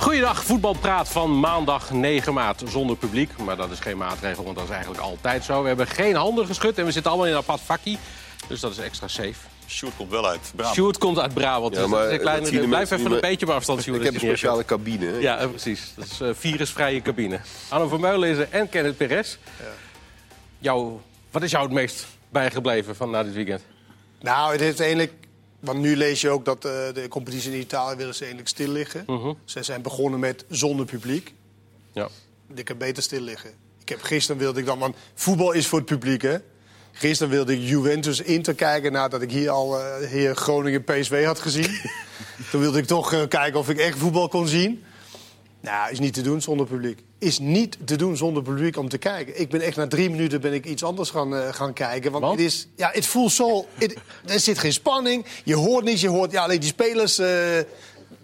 Goeiedag, voetbalpraat van maandag 9 maart zonder publiek. Maar dat is geen maatregel, want dat is eigenlijk altijd zo. We hebben geen handen geschud en we zitten allemaal in een apart vakkie. Dus dat is extra safe. Sjoerd komt wel uit Brabant. Sjoerd komt uit Brabant. Ja, maar is een kleine, blijf mensen even een beetje op afstand, Sjoerd. Ik heb een speciale cabine. Ja, eh, precies. Dat is een virusvrije cabine. Arno Vermeulen is er en Kenneth Perez. Jou, wat is jou het meest bijgebleven van na dit weekend? Nou, het heeft eigenlijk... Want nu lees je ook dat eh, de competitie in Italië willen ze eigenlijk stil liggen. Mhm. Ze zijn begonnen met zonder publiek. Ja. Ik heb beter stil liggen. Ik heb, gisteren wilde ik dan... Want voetbal is voor het publiek, hè? Gisteren wilde ik Juventus Inter kijken nadat ik hier al eh heer Groningen PSV had gezien. Toen wilde ik toch eh, kijken of ik echt voetbal kon zien. Nou, is niet te doen zonder publiek. Is niet te doen zonder publiek om te kijken. Ik ben echt na drie minuten ben ik iets anders gaan, eh, gaan kijken. Want, Want? Het, is, ja, het voelt zo... er zit geen spanning. Je hoort niets. Je hoort ja, alleen die spelers eh,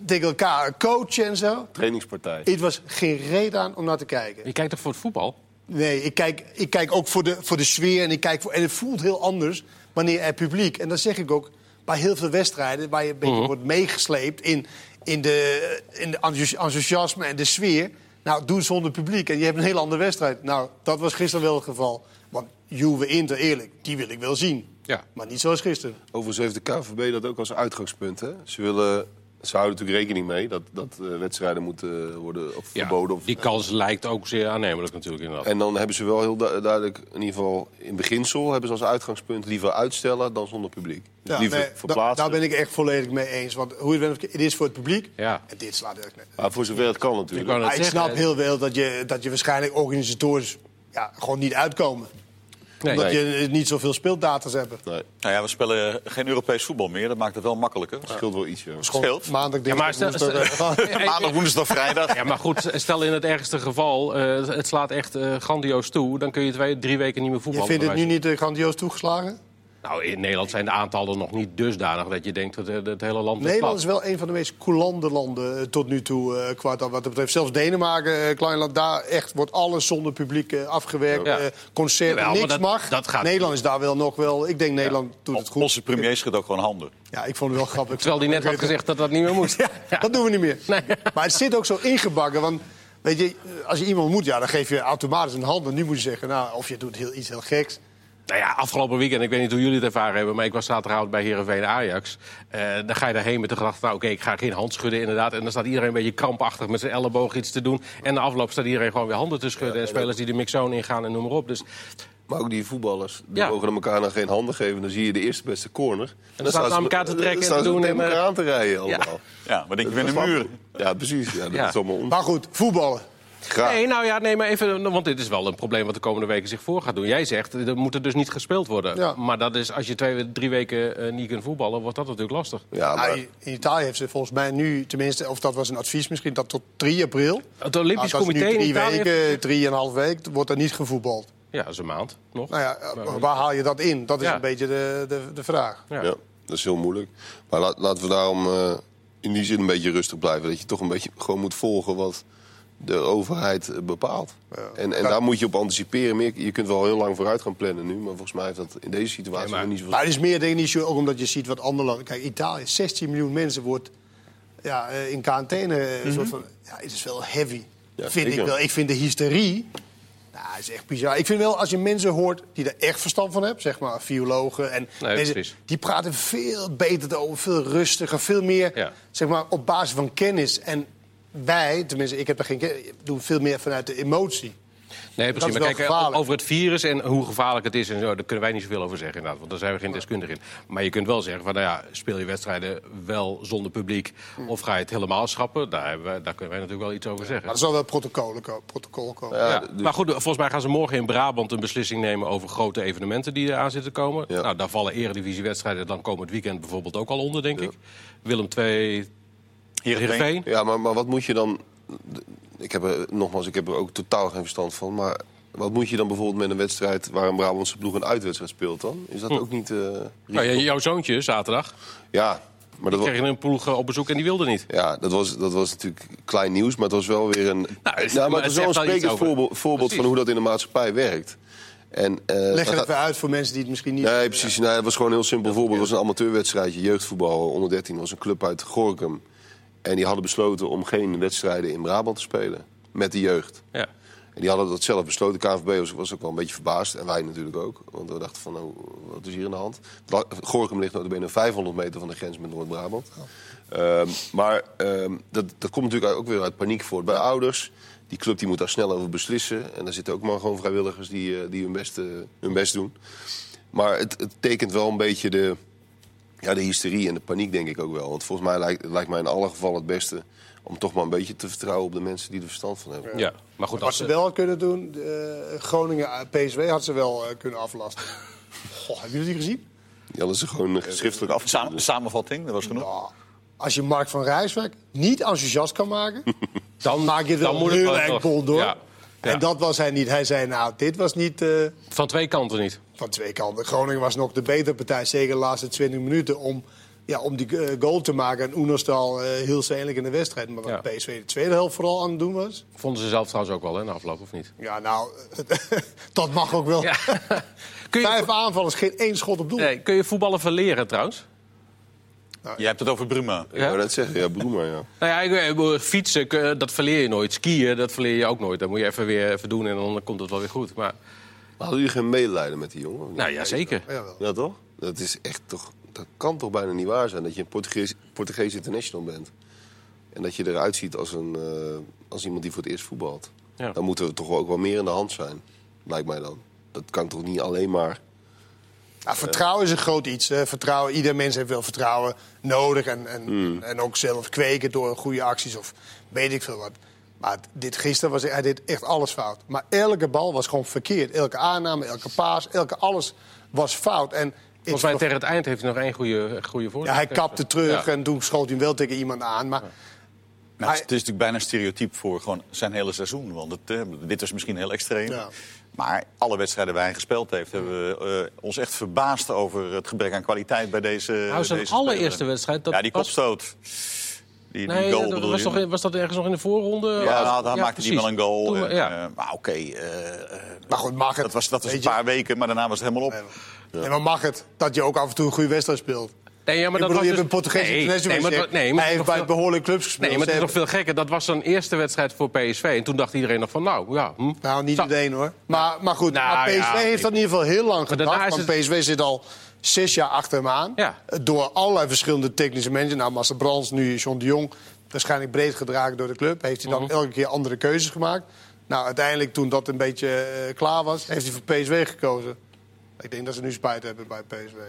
tegen elkaar coachen en zo. Trainingspartij. Het was geen reden aan om naar te kijken. Je kijkt toch voor het voetbal? Nee, ik kijk, ik kijk ook voor de, voor de sfeer. En, ik kijk voor, en het voelt heel anders wanneer er publiek... En dat zeg ik ook bij heel veel wedstrijden... waar je een beetje wordt meegesleept in, in de, in de enthousi- enthousiasme en de sfeer. Nou, doe het zonder publiek en je hebt een heel andere wedstrijd. Nou, dat was gisteren wel het geval. Want Juve Inter, eerlijk, die wil ik wel zien. Ja. Maar niet zoals gisteren. Overigens heeft de KVB dat ook als uitgangspunt. Hè? Ze, willen, ze houden natuurlijk rekening mee dat, dat eh, wedstrijden moeten worden of verboden. Of, die kans lijkt ook zeer aannemelijk natuurlijk inderdaad. En dan hebben ze wel heel du- duidelijk, in ieder geval in beginsel, hebben ze als uitgangspunt liever uitstellen dan zonder publiek. Dus Ja, liever nee, da- verplaatsen. daar ben ik echt volledig mee eens. Want hoe het bent, het is voor het publiek. Ja. En dit slaat echt net. Maar voor zover het kan Ik natuurlijk. ik snap eh, heel wel dat je, dat je waarschijnlijk organisatorisch ja, gewoon niet uitkomen. Nee. Omdat Nee. je niet zoveel speeldata's hebt. Nee, Nou ja, we spelen geen Europees voetbal meer. Dat maakt het wel makkelijker. dat scheelt wel iets. Ja. Scheelt. Maandag, Ja, maar dinsdag, stel- woensdag, eh, Maandag, woensdag, vrijdag. Ja, maar goed, stel in het ergste geval, eh, het slaat echt eh, grandioos toe... dan kun je twee, drie weken niet meer Je voetballen. vindt het nu niet grandioos toegeslagen? Nou, in Nederland zijn de aantallen nog niet dusdanig... dat je denkt dat eh, het hele land Nederland is plat. wel een van de meest coulante landen eh, tot nu toe. eh, qua dat wat dat betreft. Zelfs Denemarken, eh, klein land, daar echt wordt alles zonder publiek afgewerkt. Ja. eh, concerten, Jawel, niks dat- mag. dat gaat- Nederland is daar wel nog wel... Ik denk Nederland doet het goed. Onze premier schudt ook gewoon handen. Ja, ik vond het wel grappig. Terwijl die net had gezegd dat dat niet meer moest. Ja, dat doen we niet meer. Maar het zit ook zo ingebakken. Want weet je, als je iemand moet, ja, dan geef je automatisch een hand. En nu moet je zeggen, nou, of je doet heel, iets heel geks. Nou ja, afgelopen weekend, ik weet niet hoe jullie het ervaren hebben... maar ik was zaterdagavond bij Heerenveen Ajax. Eh, dan ga je daarheen met de gedachte, nou oké, ik ga geen hand schudden inderdaad. En dan staat iedereen een beetje krampachtig met zijn elleboog iets te doen. En na afloop staat iedereen gewoon weer handen te schudden. en spelers die de mixzone ingaan en noem maar op. Dus Maar ook die voetballers, die Ja. mogen elkaar dan geen handen geven. Dan zie je de eerste beste corner. En dan staan ze aan elkaar te trekken en te doen en, eh, elkaar aan te rijden allemaal. Ja, maar denk je, weer een muur. Ja, precies. Ja, dat Ja. is allemaal on... Maar goed, voetballen. Graag. Nee, nou ja, nee, maar even, want dit is wel een probleem wat de komende weken zich voor gaat doen. Jij zegt, er moet er dus niet gespeeld worden. Ja. Maar dat is, als je twee, drie weken eh, niet kunt voetballen, wordt dat natuurlijk lastig. Ja, maar... Nou, in Italië heeft ze volgens mij nu, tenminste, of dat was een advies misschien, dat tot 3 april. Het Olympisch Nou, Comité nu in drie Italië... weken, drieënhalf week, wordt er niet gevoetbald. Ja, dat is een maand nog. Nou ja, eh, waar haal je dat in? Dat is Ja. een beetje de, de, de vraag. Ja. Ja, dat is heel moeilijk. Maar laat- laten we daarom eh, in die zin een beetje rustig blijven. Dat je toch een beetje gewoon moet volgen wat de overheid bepaalt. En, en Ja. daar moet je op anticiperen. Meer- Je kunt wel heel lang vooruit gaan plannen nu. Maar volgens mij heeft dat in deze situatie Nee, maar- nog niet zoveel... Maar het is meer denk ik niet zo, ook omdat je ziet wat andere landen... Kijk, Italië, 16 miljoen mensen wordt ja, eh, in quarantaine. eh, een soort van, ja, het is wel heavy. Ja, vind ik wel. Ik vind de hysterie... Nou, is echt bizar. Ik vind wel, als je mensen hoort die er echt verstand van hebben... zeg maar biologen en Nee, mensen, die praten veel beter over, veel rustiger... veel meer Ja. zeg maar, op basis van kennis. En wij, tenminste, ik heb er geen doen veel meer vanuit de emotie. Nee, precies. Maar kijk, gevaarlijk. over het virus en hoe gevaarlijk het is en zo, daar kunnen wij niet zoveel over zeggen inderdaad. Want daar zijn we geen deskundigen in. Maar je kunt wel zeggen, van, nou ja, speel je wedstrijden wel zonder publiek of ga je het helemaal schrappen? Daar, hebben we, daar kunnen wij natuurlijk wel iets over zeggen. Maar er zal wel protocollen protocol komen. Ja, Ja, dus- Maar goed, volgens mij gaan ze morgen in Brabant een beslissing nemen over grote evenementen die eraan zitten te komen. Ja. Nou, daar vallen eredivisiewedstrijden dan komend weekend bijvoorbeeld ook al onder, denk ik. Willem II, Heerenveen. Ja, maar, maar wat moet je dan... Ik heb er, nogmaals, ik heb er ook totaal geen verstand van. Maar wat moet je dan bijvoorbeeld met een wedstrijd... waar een Brabantse ploeg een uitwedstrijd speelt dan? Is dat ook niet... eh, Nou, jouw zoontje zaterdag ja, maar dat was... kreeg een ploeg eh, op bezoek en die wilde niet. Ja, dat was, dat was natuurlijk klein nieuws, maar het was wel weer een. Nou, het- Nou, maar het is wel een sprekend voorbeeld, van hoe dat in de maatschappij werkt. En, eh, Leg dat het gaat- even uit voor mensen die het misschien niet... Nee, precies. Nee, het was gewoon een heel simpel voorbeeld. Het was een amateurwedstrijdje, jeugdvoetbal, onder 13. was een club uit Gorkum. En die hadden besloten om geen wedstrijden in Brabant te spelen. Met de jeugd. Ja. En die hadden dat zelf besloten. De KNVB was, was ook wel een beetje verbaasd. En wij natuurlijk ook. Want we dachten van, nou, wat is hier aan de hand? Gorinchem ligt notabene 500 meter van de grens met Noord-Brabant. Ehm, maar ehm, dat, dat komt natuurlijk ook weer uit paniek voort bij ouders. Die club die moet daar snel over beslissen. En daar zitten ook maar gewoon vrijwilligers die, eh, die hun, best, eh, hun best doen. Maar het, het tekent wel een beetje de, ja, de hysterie en de paniek, denk ik ook wel. Want volgens mij lijkt, lijkt mij in alle gevallen het beste... om toch maar een beetje te vertrouwen op de mensen die er verstand van hebben. ja. Maar goed, Wat als ze wel had kunnen doen, eh, Groningen, eh, PSW had ze wel eh, kunnen aflasten. Goh, hebben jullie die gezien? Die hadden ze gewoon schriftelijk af. Sam- samenvatting, dat was genoeg. Ja, als je Mark van Rijswijk niet enthousiast kan maken, dan, maak je het wel dan heel erg bol door. Ja. Ja. En dat was hij niet. Hij zei, nou, dit was niet eh, Van twee kanten niet. Van twee kanten. Groningen was nog de betere partij, zeker de laatste 20 minuten, om, ja, om die eh, goal te maken. En Oenerstal eh heel zedelijk in de wedstrijd. Maar wat Ja. PSV de tweede helft vooral aan het doen was... Vonden ze zelf trouwens ook wel, hè, na afloop, of niet? Ja, nou, dat mag ook wel. Ja. kun, je, Vijf aanvallers, geen één schot op doel. nee, kun je voetballen verleren trouwens? Jij hebt het over Bruma. Ik wou net zeggen, ja, Broema, ja. Nou ja, bedoel, fietsen, dat verleer je nooit. Skiën, dat verleer je ook nooit. Dat moet je even weer even doen en dan komt het wel weer goed. Maar, Maar hadden jullie geen medelijden met die jongen? nou ja, zeker. Ja, toch? Dat is echt toch... Dat kan toch bijna niet waar zijn dat je een Portugees, Portugees international bent. En dat je eruit ziet als, een, eh, als iemand die voor het eerst voetbalt. Ja. Dan moeten we toch ook wel meer in de hand zijn, lijkt mij dan. Dat kan toch niet alleen maar... Nou, vertrouwen is een groot iets. Hè. Vertrouwen, ieder mens heeft wel vertrouwen nodig. En, en, Hmm. en ook zelf kweken door goede acties of weet ik veel wat. Maar dit gisteren was hij deed echt alles fout. Maar elke bal was gewoon verkeerd. Elke aanname, elke paas, elke alles was fout. En Volgens mij tegen het eind heeft hij nog één goede, goede voorzet. ja, hij kapte terug Ja. en toen schoot hij hem wel tegen iemand aan. Maar Nou, Hij- het is natuurlijk bijna een stereotype voor gewoon zijn hele seizoen. Want het, eh, dit was misschien heel extreem. Ja. Maar alle wedstrijden waar hij gespeeld heeft... hebben we eh, ons echt verbaasd over het gebrek aan kwaliteit bij deze Nou, zijn deze allereerste speler. wedstrijd... Dat ja, die was, kopstoot. Die, die Nee, goal dat was, toch, was dat ergens nog in de voorronde? Ja, nou, daar maakte hij wel een goal. Toen- en, ja. eh, maar oké, eh, eh, Maar goed, mag het. dat was, dat was een je- paar weken, maar daarna was het helemaal op. Nee, maar mag het dat je ook af en toe een goede wedstrijd speelt? Nee, ja, maar ik dat bedoel, je was hebt een dus- Portugese nee, nee, maar, dat- nee, maar Hij heeft bij veel- behoorlijke clubs gespeeld. Nee, maar het is nog veel gekker. Dat was zijn eerste wedstrijd voor PSV. En toen dacht iedereen nog van, nou, ja... Hm. Nou, niet Zo. meteen hoor. Maar, maar goed, Nou, maar PSV ja, heeft dat in ieder geval heel lang is Want PSV zit al zes jaar achter hem aan. Ja. Door allerlei verschillende technische mensen. Nou, Marcel Brands, nu John de Jong. Waarschijnlijk breed gedragen door de club. Heeft hij dan Mhm. elke keer andere keuzes gemaakt. Nou, uiteindelijk toen dat een beetje eh, klaar was, heeft hij voor PSV gekozen. Ik denk dat ze nu spijt hebben bij PSV. Maar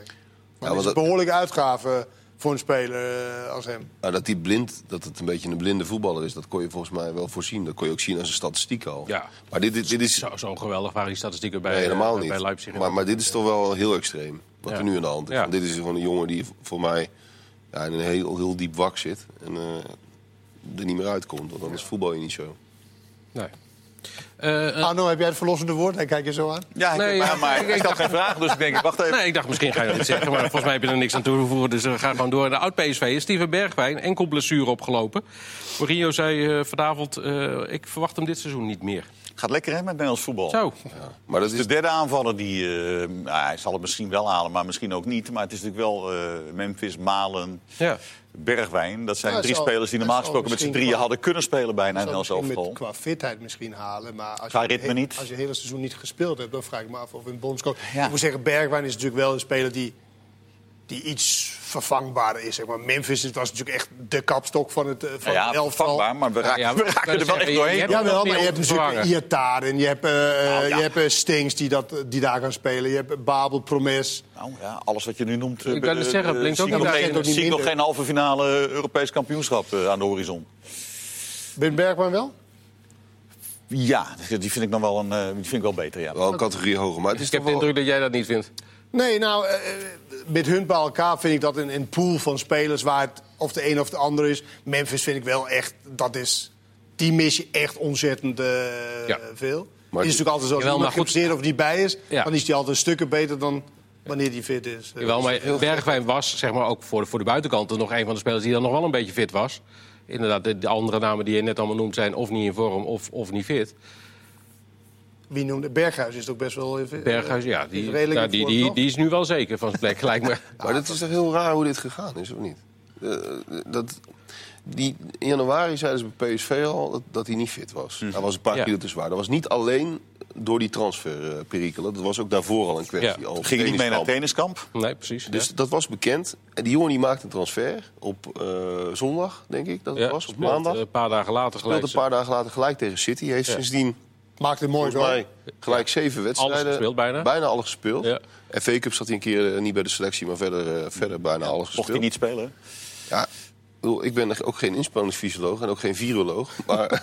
maar het is een dat- behoorlijke uitgave voor een speler eh, als hem. Nou, dat, die blind, dat het een beetje een blinde voetballer is, dat kon je volgens mij wel voorzien. Dat kon je ook zien als een statistiek al. Ja. Maar dit, dit, dit is Zo, zo geweldig waren die statistieken bij, nee, helemaal eh, niet. bij Leipzig. maar, maar dit is toch wel heel extreem, wat er nu aan de hand is. Want dit is gewoon een jongen die voor mij ja, in een heel, heel diep wak zit. En eh, er niet meer uitkomt, want anders voetbal je niet zo. Nee. Eh, eh, Arno, heb jij het verlossende woord? Hij kijkt je zo aan. Ja, ik, Nee, maar, ja, maar ik- dacht- geen vraag, dus ik denk, wacht even. nee, ik dacht misschien ga je dat zeggen, maar volgens mij heb je er niks aan toe te voegen. Dus we gaan gewoon door. De oud-PSV is Steven Bergwijn, enkel blessure opgelopen. Mourinho zei eh, vanavond, eh, ik verwacht hem dit seizoen niet meer. Gaat lekker hè met Nederlands voetbal. Zo. Maar dat De is, derde aanvaller, die, eh, nou, hij zal het misschien wel halen, maar misschien ook niet. Maar het is natuurlijk wel eh, Memphis, Malen, Ja. Bergwijn. Dat zijn Ja, drie zal- spelers die normaal gesproken met z'n drieën qua- hadden kunnen spelen bij een elftal. met, qua fitheid misschien halen. Maar als Qua je, ritme niet. Als je het hele seizoen niet gespeeld hebt, dan vraag ik me af of een bondscoach... Ja. Ik moet zeggen, Bergwijn is natuurlijk wel een speler die, die iets vervangbaarder is. Zeg maar. Memphis was natuurlijk echt de kapstok van het, eh, van Ja, ja, elftal. vervangbaar, maar we raken, Ja, we raken er wel echt doorheen. je hebt- hoor. Ja, wel, maar je hebt natuurlijk vervangen. Iataren, je hebt, eh Nou, ja. je hebt eh, Stings die, dat, die daar gaan spelen. Je hebt Babel, Promes. Nou ja, alles wat je nu noemt. Ik kan het zeggen, blinkt ook niet Zie ik nog geen halve finale Europees kampioenschap aan de horizon. Ben Bergwijn wel? Ja, die vind ik dan wel, een, eh, die vind ik wel beter, ja. wel een categorie hoger. Maar het is Ik heb de indruk dat jij dat niet vindt. Nee, nou, eh, eh, met hun bij elkaar vind ik dat een, een pool van spelers waar het of de een of de ander is. Memphis vind ik wel echt, dat is, die mis je echt ontzettend eh, Ja. veel. Maar het is natuurlijk altijd zo, als Jawel, iemand goed- geblesseerd of niet bij is, Ja. dan is die altijd stukken beter dan wanneer die fit is. Eh, Wel, dus maar Bergwijn was zeg maar, ook voor de, voor de buitenkant nog een van de spelers die dan nog wel een beetje fit was. Inderdaad, de, de andere namen die je net allemaal noemt zijn of niet in vorm of, of niet fit. Wie noemde Berghuis is ook best wel even. Berghuis, ja, die, redelijk nou, die, die, die is nu wel zeker van zijn plek, gelijk me. Maar het is toch heel raar hoe dit gegaan is, of niet? Eh, dat, die, in januari zeiden ze bij PSV al dat, dat hij niet fit was. Hij was een paar Ja. kilo te zwaar. Dat was niet alleen door die transferperikelen. Dat was ook daarvoor al een kwestie. Ja. Al Ging hij niet mee naar trainingskamp. tenniskamp? Nee, precies. Dus ja. dat was bekend. En die jongen die maakte een transfer op eh, zondag, denk ik dat het was. Of maandag. eh, Een paar dagen later Speelde gelijk. een paar dagen later gelijk tegen City. Heeft Ja. sindsdien Maakt het mooi, volgens mij gelijk zeven wedstrijden. gespeeld bijna. Bijna alles gespeeld. Ja. FA Cup zat hij een keer eh, niet bij de selectie, maar verder, eh, verder bijna alles Mocht gespeeld. hij niet spelen? Ja, ik ben ook geen inspanningsfysioloog en ook geen viroloog. Maar, maar,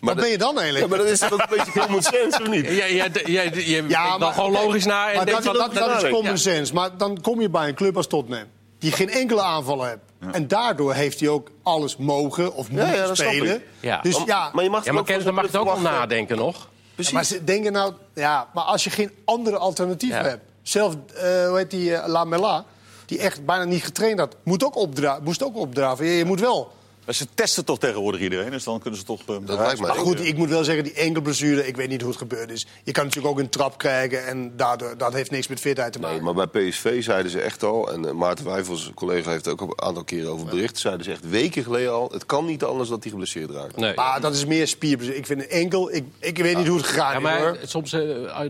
Wat ben je dan ja, eigenlijk? maar dat is toch ook een beetje common sense, of niet? Ja, ja, ja, je Ja, ja, dan maar- gewoon logisch na en Maar dat, van... dat, dat is ja. common sense. Maar dan kom je bij een club als Tottenham. Die geen enkele aanvallen heeft. En daardoor heeft hij ook alles mogen of moeten ja, dat spelen. Ja. Dus Maar- ja, maar je mag Ja, maar dan het ook wel nadenken nog. Precies. maar ze denken nou... Ja, maar als je geen andere alternatief Ja. hebt. Zelf, eh hoe heet die, eh, Lamela, die echt bijna niet getraind had, moet ook opdra moest ook opdraven. Je, je moet wel. Maar ze testen toch tegenwoordig iedereen, dus dan kunnen ze toch... eh, Dat lijkt mij. Maar goed, ik moet wel zeggen, die enkelblessure, ik weet niet hoe het gebeurd is. Je kan natuurlijk ook een trap krijgen en daardoor, dat heeft niks met fitheid te maken. Nee, maar bij PSV zeiden ze echt al, en eh, Maarten Wijfels, collega, heeft ook een aantal keren over bericht, zeiden ze echt weken geleden al, het kan niet anders dat hij geblesseerd raakt. Nee. Maar dat is meer spierblessure. Ik vind een enkel, ik, ik weet niet hoe het gegaan Ja, is maar hoor. soms eh,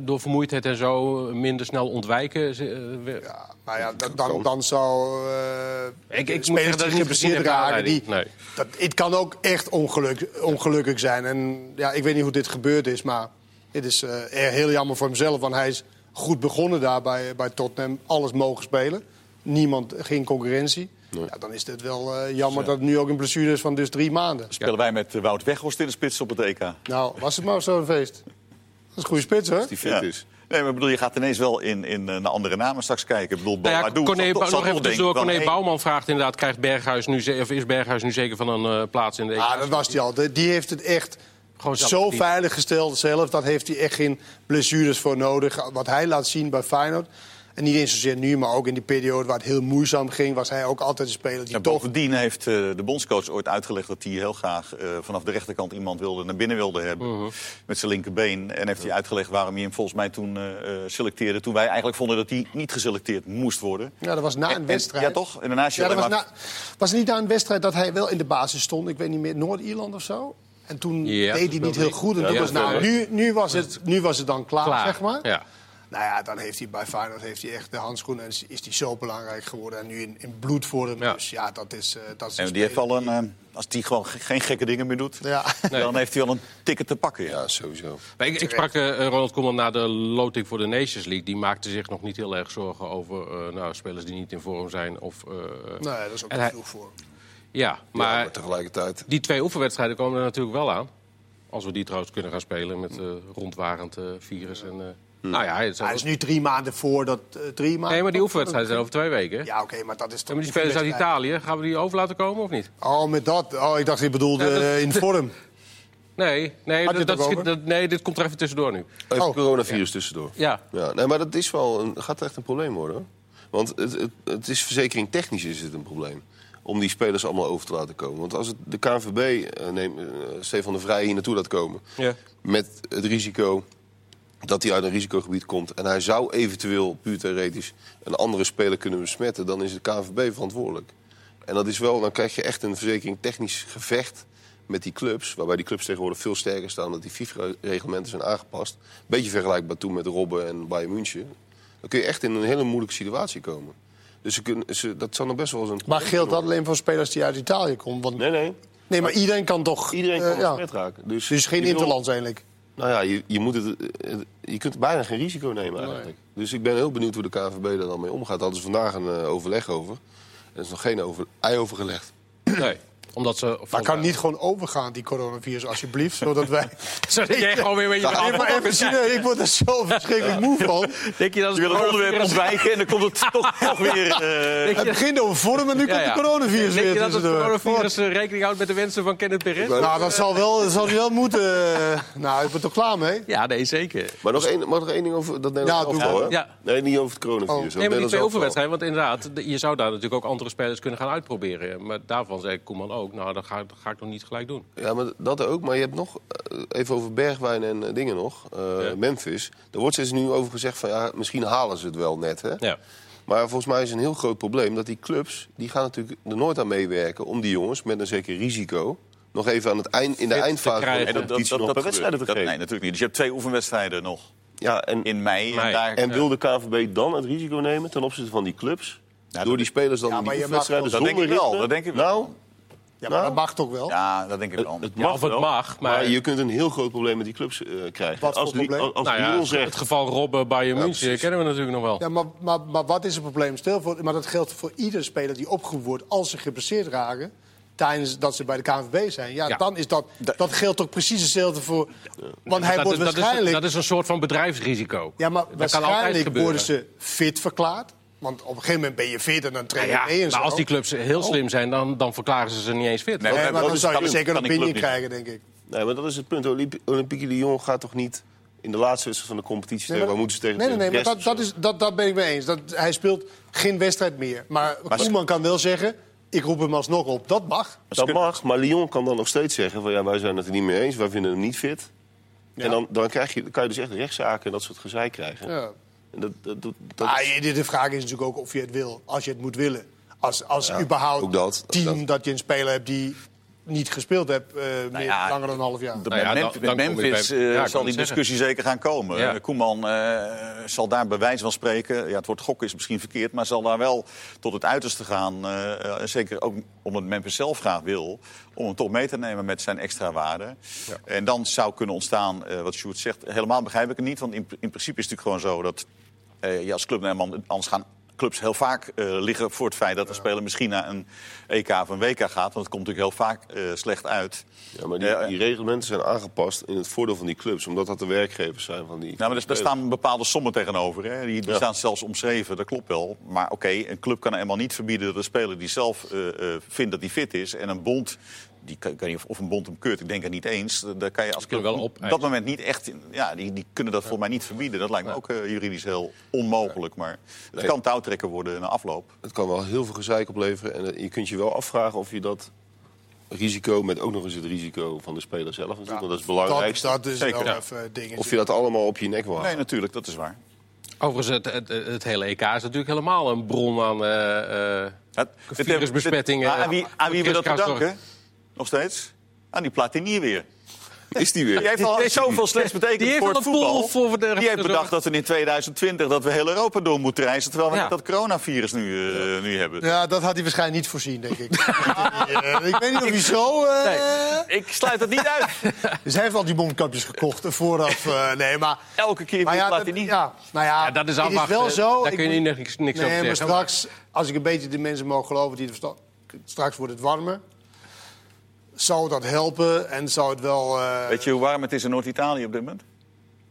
door vermoeidheid en zo minder snel ontwijken. ze, eh, weer- Ja, maar ja, dan, dan zou eh Ik- ik moet spelers zeggen dat geblesseerd heb, raken. Die, nee. Dat, het kan ook echt ongeluk, ongelukkig zijn. En ja, ik weet niet hoe dit gebeurd is, maar het is eh, heel jammer voor hemzelf. Want hij is goed begonnen daar bij, bij Tottenham. Alles mogen spelen. Niemand, geen concurrentie. Ja, dan is het wel eh, jammer dat het nu ook een blessure is van dus drie maanden. Spelen wij met eh, Wout Weghorst in de spits op het EK? Nou, was het maar zo'n feest. Dat is een goede spits, hoor. Als die fit Ja. is. Nee, maar ik bedoel, je gaat ineens wel in, in eh, naar andere namen straks kijken. Ik bedoel, Nou ja, Corné, zal nog even tussendoor. Corné hey, Bouwman vraagt inderdaad, krijgt Berghuis nu, of is Berghuis nu zeker van een eh, plaats in de Ja, dat was hij al. De- Die heeft het echt Gewoon zo veilig gesteld zelf. Dat heeft hij echt geen blessures voor nodig. Wat hij laat zien bij Feyenoord. En niet eens zozeer nu, maar ook in die periode waar het heel moeizaam ging... was hij ook altijd een speler die Ja, toch... bovendien heeft eh, de bondscoach ooit uitgelegd dat hij heel graag eh, vanaf de rechterkant iemand wilde, naar binnen wilde hebben. Mhm. Met zijn linkerbeen. En heeft hij uitgelegd waarom hij hem volgens mij toen eh, eh, selecteerde. Toen wij eigenlijk vonden dat hij niet geselecteerd moest worden. Ja, dat was na En- een en- wedstrijd. ja, toch? En daarnaast je Ja, dat was, na, was het niet na een wedstrijd dat hij wel in de basis stond? Ik weet niet meer, Noord-Ierland of zo? En toen Ja, deed hij niet heel goed. En Ja, was, nou, nu, nu, was het, nu was het dan klaar, Klaar, zeg maar. Ja. Nou ja, dan heeft hij bij Feyenoord heeft hij echt de handschoen en is, is hij zo belangrijk geworden. En nu in, in bloedvorm. Ja. Dus ja, dat is, eh dat is En die heeft wel een, eh, als die gewoon ge- geen gekke dingen meer doet, Ja. dan heeft hij wel een ticket te pakken. Ja. Ja, sowieso. Maar ik, ik sprak eh, Ronald Koeman na de loting voor de Nations League. Die maakte zich nog niet heel erg zorgen over eh, nou, spelers die niet in vorm zijn. Of, eh, Nee, dat is ook te hij- vroeg voor. ja, Maar, tegelijkertijd, die twee oefenwedstrijden komen er natuurlijk wel aan. Als we die trouwens kunnen gaan spelen met eh rondwarend eh, virus. En, eh, Nou ja, het Hij is nu drie maanden voor dat... eh, drie maanden Nee, maar die oefenwedstrijden zijn over twee weken. Ja, oké, maar dat is toch... maar die spelers uit. Italië, gaan we die over laten komen of niet? Oh, met dat? Oh, ik dacht je bedoelde Ja, dat- in vorm. Nee, nee, dat, dat schiet- nee, dit komt er even tussendoor nu. even Oh. coronavirus tussendoor. Ja, Ja, nee, maar dat is wel een, gaat echt een probleem worden. Hoor. Want het, het, het is verzekering technisch is het een probleem. Om die spelers allemaal over te laten komen. Want als het de KNVB eh, neemt, eh, Stefan de Vrij hier naartoe laat komen. Ja. Met het risico dat hij uit een risicogebied komt. En hij zou eventueel, puur theoretisch, een andere speler kunnen besmetten. Dan is de KNVB verantwoordelijk. En dat is wel, dan krijg je echt een verzekering technisch gevecht met die clubs. Waarbij die clubs tegenwoordig veel sterker staan. Omdat die FIFA-reglementen zijn aangepast. Beetje vergelijkbaar toen met Robben en Bayern München. Dan kun je echt in een hele moeilijke situatie komen. Dus ze kunnen, ze, dat zal nog best wel eens een... Maar geldt dat alleen voor spelers die uit Italië komen? Want, nee. Nee, nee. maar iedereen kan toch... Iedereen kan eh, ja. raken. Dus, Dus geen interlands eigenlijk. Nou ja, je, je, moet het, eh, je kunt bijna geen risico nemen eigenlijk. Dus ik ben heel benieuwd hoe de KNVB er dan mee omgaat. Daar hadden ze vandaag een eh, overleg over. Er is nog geen over, ei over gelegd. nee. Omdat ze... Maar kan niet gewoon overgaan, die coronavirus, alsjeblieft? Zodat wij... Zodat jij gewoon weer met je Nee, maar even serieus, ik word er zo verschrikkelijk moe van. Denk je dat het onderwerp ontwijken en dan komt het toch, toch weer... eh, Het begint over vorm en nu komt de coronavirus Denk weer je dat het coronavirus eh, rekening houdt met de wensen van Kenneth Perez? Nou, dat zal, wel, dat zal hij wel moeten. eh, Nou, ik ben er toch klaar mee? Ja, nee, zeker. Maar nog één, mag nog één ding over dat Nederlands Ja? Ja. Nee, niet over het coronavirus. Oh. Nee, maar die het twee Nederlands oefenwedstrijden, want inderdaad, de- je zou daar natuurlijk ook andere spelers kunnen gaan uitproberen. Maar daarvan zei Koeman ook, nou, dat ga, dat ga ik nog niet gelijk doen. Ja, maar dat ook. Maar je hebt nog, eh, even over Bergwijn en eh, dingen nog. eh, Ja. Memphis. Er wordt steeds nu over gezegd van, ja, misschien halen ze het wel net, hè? Ja. Maar volgens mij is een heel groot probleem dat die clubs... die gaan natuurlijk er nooit aan meewerken om die jongens met een zeker risico... nog even aan het eind, in de te eindfase van dat, dat, dat, dat, wedstrijden dat- vergeten. nee, natuurlijk niet. Dus je hebt twee oefenwedstrijden nog Ja, en, in mei. En Mei. daar, en wil de KNVB dan het risico nemen ten opzichte van die clubs? dat- door die spelers dan Ja, in die maar je mag dat zonder denk ik wel, dat denk ik wel. Nou, Ja, maar Nou? dat mag toch wel? ja, dat denk ik het, wel. het mag of het wel, mag, maar- maar... je kunt een heel groot probleem met die clubs eh, krijgen. Wat als probleem? Als Nou ja, Lyon het zegt, geval Robben Bayern Ja, München kennen we natuurlijk nog wel. Ja, maar, maar, maar wat is het probleem? Stel voor, maar dat geldt voor ieder speler die opgeroepen wordt als ze geblesseerd raken. Tijdens dat ze bij de KNVB zijn. Ja, Ja. dan is dat. Dat geldt toch precies hetzelfde voor. Want hij dat, wordt is, dat, is, waarschijnlijk. dat is een soort van bedrijfsrisico. ja, maar dat kan altijd waarschijnlijk gebeuren. worden ze fit verklaard. Want op een gegeven moment ben je fit en dan train je Ja, mee en zo. maar als die clubs heel slim zijn, dan, dan verklaren ze ze niet eens fit. Nee, Nee, dat maar dan zou je zeker een opinie niet. krijgen, denk ik. Nee, maar dat is het punt. Olympi Olympique Lyon gaat toch niet in de laatste wedstrijd van de competitie Nee, tegen... maar- waar moeten ze tegen nee, nee, nee, maar dat, dat, is, dat, dat ben ik mee eens. Dat, hij speelt geen wedstrijd meer. Maar, Koeman kan wel zeggen, ik roep hem alsnog op. Dat mag. Dat mag, maar Lyon kan dan nog steeds zeggen... van ja, wij zijn het er niet mee eens, wij vinden hem niet fit. Ja. En dan, dan, krijg je, dan kan je dus echt rechtszaken en dat soort gezeik krijgen. Ja. Dat, dat, dat, Ah, de, vraag is natuurlijk ook of je het wil. Als je het moet willen. Als, als überhaupt team dat. dat. je een speler hebt die niet gespeeld hebt eh, meer, ja, langer dan een half jaar. De- Nou ja, dan- Memphis, dan Memphis bij- eh, ja, ik zal die discussie zeker gaan komen. Ja. Eh, Koeman eh, zal daar bij wijze van spreken, ja, het woord gokken is misschien verkeerd, maar zal daar wel tot het uiterste gaan. zeker ook omdat Memphis zelf graag wil, om hem toch mee te nemen met zijn extra waarde. En dan zou kunnen ontstaan, eh, wat Sjoerd zegt, helemaal begrijp ik het niet. Want in, in principe is het natuurlijk gewoon zo dat eh, je als club, anders gaan clubs heel vaak eh, liggen voor het feit dat de speler misschien naar een EK of een WK gaat. Want het komt natuurlijk heel vaak eh, slecht uit. ja, maar die, Ja, die reglementen zijn aangepast in het voordeel van die clubs. Omdat dat de werkgevers zijn van die... Nou, maar er, daar staan bepaalde sommen tegenover. Hè. Die, die Ja. staan zelfs omschreven, dat klopt wel. Maar oké, een club kan eenmaal niet verbieden dat een speler die zelf eh, eh, vindt dat hij fit is... en een bond, die, kan- ik weet niet of- of een bond hem keurt, ik denk het niet eens. Daar kan je als club wel op dat moment niet echt... Ja, die, die kunnen dat volgens mij niet verbieden. Dat lijkt me ook eh, juridisch heel onmogelijk. Maar het Nee. kan touwtrekken worden na afloop. Het kan wel heel veel gezeik opleveren. En eh, je kunt je wel afvragen of je dat risico... met ook nog eens het risico van de speler zelf dat is het dat, belangrijkste. dat is Zeker. wel Ja. even dingetje. Of je dat allemaal op je nek wil Nee, natuurlijk, dat is waar. Overigens, het, het, het hele EK is natuurlijk helemaal een bron aan eh, eh, Het, virusbesmettingen. Aan wie, aan wie we dat te Kriskras danken? Nog steeds? Aan die Platinier weer. Is die weer? Die heeft al zoveel slechts betekend Die voor het voetbal. pool voor de- die heeft bedacht dat we in 2020 dat we heel Europa door moeten reizen... terwijl we Ja. dat coronavirus nu, eh, nu hebben. Ja, dat had hij waarschijnlijk niet voorzien, denk ik. Eh, ik weet niet of hij zo... eh, Ik sluit het niet uit. Dus hij heeft al die mondkapjes gekocht vooraf. eh, nee, maar... Elke keer Maar dat, Platini. ja, nou ja, Ja, dat is het wel zo. Daar ik kun je niks, niks nee, over maar zeggen. straks, als ik een beetje de mensen mogen geloven die verstand... Straks wordt het warmer. Zou dat helpen en zou het wel... eh, Weet je hoe warm het is in Noord-Italië op dit moment?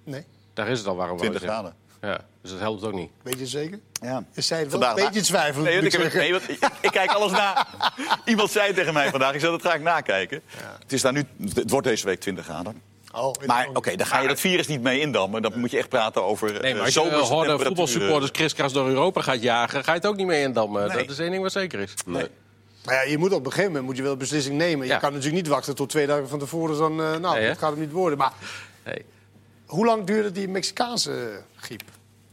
Nee, Daar is het al warm. 20 wou je graden. Ja, dus dat helpt ook niet. weet je het zeker? Ja. Je zei het wel Vandaag een beetje twijfelend, Nee, ik ik, heb- zeggen. nee, want ik, ik kijk alles na. Iemand zei tegen mij vandaag, ik zei dat ik nakijken. Het, is daar nu, het wordt deze week 20 graden. Oh, Maar oké, dan ga je dat virus niet mee indammen. Dan moet je echt praten over Nee, eh, maar als je uh, voetbalsupporters kriskras door Europa gaat jagen... ga je het ook niet mee indammen. Nee. Dat is één ding wat zeker is. Nee. Maar ja, je moet op een gegeven moment moet je wel een beslissing nemen. Je kan natuurlijk niet wachten tot twee dagen van tevoren. Dan, eh, nou, Nee, dat gaat hem niet worden. Maar Nee. hoe lang duurde die Mexicaanse eh, griep?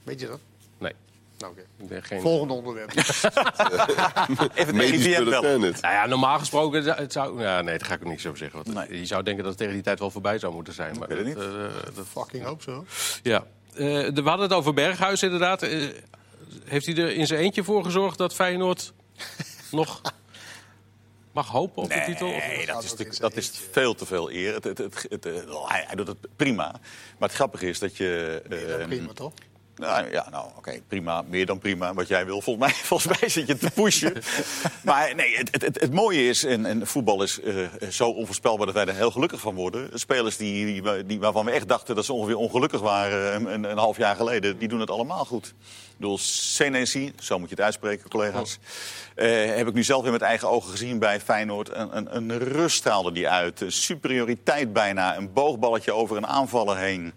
Weet je dat? nee. Nou, oké. Ik ben geen... Volgende onderwerp. Even Medisch bulletin. Nou ja, normaal gesproken het zou... Ja, nee, daar ga ik ook niks over zeggen. Want Nee. Je zou denken dat het tegen die tijd wel voorbij zou moeten zijn. Maar weet het dat, eh, dat- Fucking hoop zo. ja. Eh, de- we hadden het over Berghuis inderdaad. Eh, heeft hij er in zijn eentje voor gezorgd dat Feyenoord nog mag hopen op de titel? Of- Nee, dat is, dat is veel te veel eer. Het, het, het, hij, hij doet het prima. Maar het grappige is dat je... Ja, eh, prima toch? Nou ja, nou oké, prima. Meer dan prima. Wat jij wil. Volgens mij, volgens mij zit je te pushen. maar nee, het, het, het, het mooie is, en, en voetbal is eh, zo onvoorspelbaar dat wij er heel gelukkig van worden. Spelers die, die, waarvan we echt dachten dat ze ongeveer ongelukkig waren een, een, een half jaar geleden, die doen het allemaal goed. Ik bedoel, Senesi, zo moet je het uitspreken, collega's. eh, heb ik nu zelf weer met eigen ogen gezien bij Feyenoord. Een, een, een rust straalde die uit. Een superioriteit bijna. Een boogballetje over een aanvaller heen.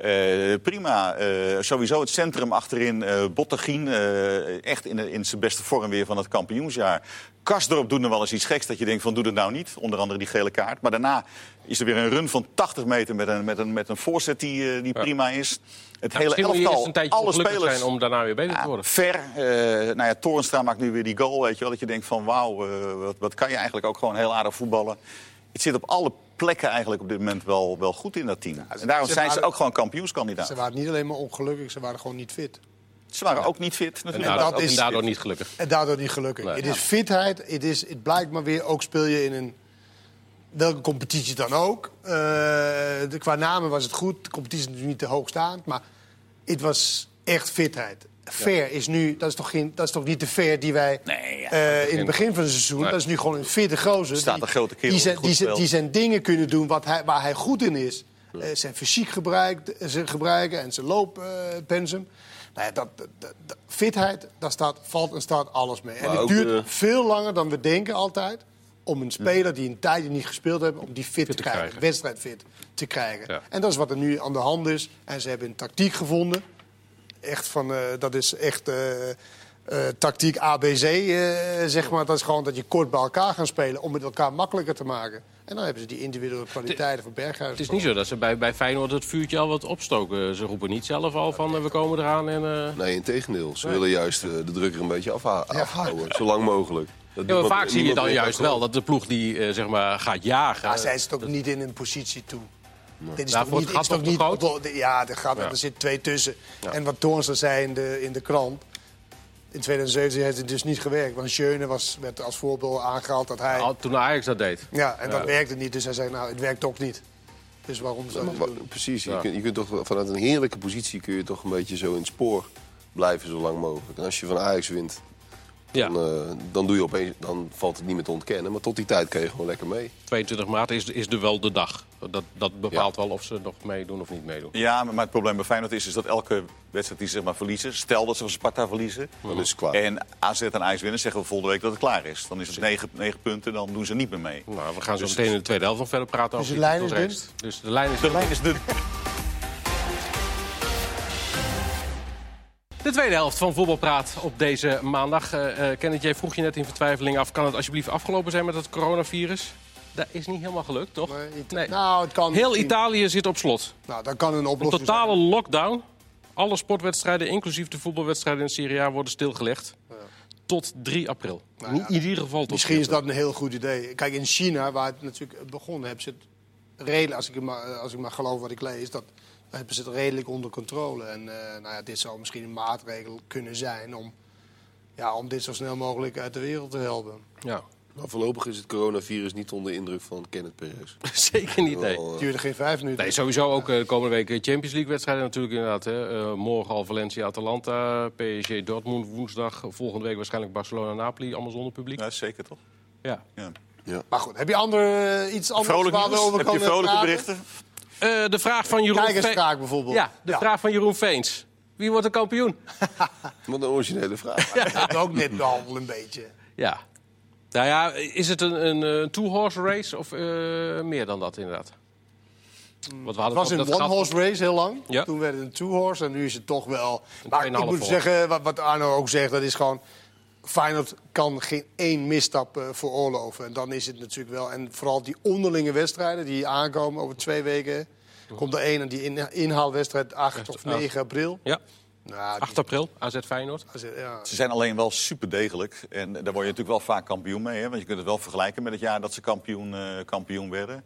Eh, prima. Eh, sowieso het centrum achterin. eh Bottegien, eh, echt in, in zijn beste vorm weer van het kampioensjaar. Karsdorp doet nog wel eens iets geks dat je denkt van doe het nou niet. Onder andere die gele kaart. Maar daarna is er weer een run van 80 meter met een, met een, met een voorzet die, eh, die prima is. Het hele elftal, een alle spelers... zijn om daarna weer beter te worden. ver. eh nou ja, Torenstra maakt nu weer die goal, weet je wel. Dat je denkt van wauw, wat, wat kan je eigenlijk ook gewoon heel aardig voetballen. Het zit op alle plekken eigenlijk op dit moment wel, wel goed in dat team. en daarom ze zijn ze ook gewoon kampioenskandidaat. Ze waren niet alleen maar ongelukkig, ze waren gewoon niet fit. Ze waren ook niet fit En natuurlijk. daardoor, dat en is- daardoor niet gelukkig. En daardoor niet gelukkig. Nee. Het is fitheid, het, is, het blijkt maar weer, ook speel je in een... Welke competitie dan ook. Eh, de, qua namen was het goed. De competitie is natuurlijk niet te hoog staand. Maar het was echt fitheid. Fair is nu, dat is toch, geen, dat is toch niet de fair die wij Nee, ja. eh, in het begin van het seizoen. Nee. Dat is nu gewoon een fitte gozer. Staat die- een grote kerel die zijn, die zijn, zijn dingen kunnen doen wat hij, waar hij goed in is. Eh, zijn fysiek gebruik, zijn gebruiken en zijn looppensum. nou ja, dat, dat, dat- fitheid, daar staat, valt en staat alles mee. En het duurt eh, veel langer dan we denken altijd... om een speler die een tijdje niet gespeeld heeft... om die fit, te te krijgen, krijgen. wedstrijdfit te krijgen. Ja. En dat is wat er nu aan de hand is. En ze hebben een tactiek gevonden. Echt van, eh, dat is echt eh, eh, tactiek ABC, eh, zeg maar. Dat is gewoon dat je kort bij elkaar gaan spelen... om het elkaar makkelijker te maken. En dan hebben ze die individuele kwaliteiten van Berghuis. Het is niet zo dat ze bij, bij Feyenoord het vuurtje al wat opstoken. Ze roepen niet zelf al van we komen eraan en... eh, Nee, in tegendeel. Ze willen juist de druk er een beetje afhouden. Zo lang mogelijk. Dat Ja, maar vaak zie je dan juist wel dat de ploeg die zeg maar, gaat jagen... Ja, zijn ze het ook niet in een positie toe. Dit is Ja, toch voor niet, het is toch niet groot? op de- Ja, er, gaat, Ja. er zit twee tussen. En wat Toornstra zei in de, in de krant... In 2017 heeft het dus niet gewerkt. Want Schöne was, werd als voorbeeld aangehaald dat hij... Al- Toen Ajax dat deed. Ja, en dat werkte niet. Dus hij zei, nou, het werkt ook niet. Dus waarom zou Maar precies, Ja. je, kunt, je kunt toch vanuit een heerlijke positie kun je toch een beetje zo in het spoor blijven zo lang mogelijk. En als je van Ajax wint, Ja, dan, eh, dan, doe je opeens, dan valt het niet meer te ontkennen. Maar tot die tijd kan je gewoon lekker mee. 22 maart is, is er wel de dag. Dat, dat bepaalt wel of ze nog meedoen of niet meedoen. Ja, maar maar het probleem bij Feyenoord is, is dat elke wedstrijd die ze zeg maar, verliezen... stel dat ze van Sparta verliezen... Dan is het klaar. en AZ en Ajax winnen, zeggen we volgende week dat het klaar is. Dan is het negen, negen punten, dan doen ze niet meer mee. Nou, we gaan zo Dus- meteen in de tweede helft nog verder praten Dus over de die lijn is. Dus de lijn is De lijn is dun. De tweede helft van Voetbalpraat op deze maandag. Eh Kenneth, jij vroeg je net in vertwijfeling af... kan het alsjeblieft afgelopen zijn met het coronavirus? Dat is niet helemaal gelukt, toch? Nee. Nou, het kan Heel. Italië zit op slot. Nou, dat kan een Een oplossing totale lockdown. Alle sportwedstrijden, inclusief de voetbalwedstrijden in Serie A, worden stilgelegd. Tot 3 april. Nou ja, in ieder geval tot Misschien 3 is dat een heel goed idee. Kijk, in China, waar het natuurlijk begonnen heb, zit redelijk, als ik, maar, als ik maar geloof wat ik lees, dat hebben ze het redelijk onder controle. En eh, nou ja, dit zou misschien een maatregel kunnen zijn om, ja, om dit zo snel mogelijk uit de wereld te helpen. Ja, Maar voorlopig is het coronavirus niet onder indruk van Kenneth Perez. zeker niet, nee. Wel, Het eh, duurde geen vijf minuten. Nee, sowieso ook eh, de komende week Champions League wedstrijden natuurlijk inderdaad. Hè. Eh, morgen al Valencia-Atalanta, PSG Dortmund woensdag. Volgende week waarschijnlijk Barcelona-Napoli, allemaal zonder publiek. Ja, zeker toch? Ja. Ja. Maar goed, heb je ander, eh, iets anders Vrolijk waar we nieuws? over Heb je vrolijke praten? berichten? Eh, de vraag van Jeroen Kijkersvraag bijvoorbeeld. Ja, de vraag van Jeroen Veens. Wie wordt de kampioen? Wat een originele vraag. Dat ook net behandeld een beetje. Ja. Nou ja, is het een, een, eh, two-horse race of eh, meer dan dat inderdaad? Want we Het hadden was een one-horse race heel lang. Ja. Toen werd het een two-horse en nu is het toch wel... Maar ik 2,5 moet horse. zeggen, wat, wat Arno ook zegt, dat is gewoon... Feyenoord kan geen één misstap eh, veroorloven. En dan is het natuurlijk wel... En vooral die onderlinge wedstrijden die aankomen over twee weken... Komt er één en die in, inhaalwedstrijd 8 of 9 april. Ja, Nou, die- 8 april, AZ Feyenoord. ja. Ze zijn alleen wel super degelijk. En daar word je natuurlijk wel vaak kampioen mee. Hè? Want je kunt het wel vergelijken met het jaar dat ze kampioen, eh, kampioen werden.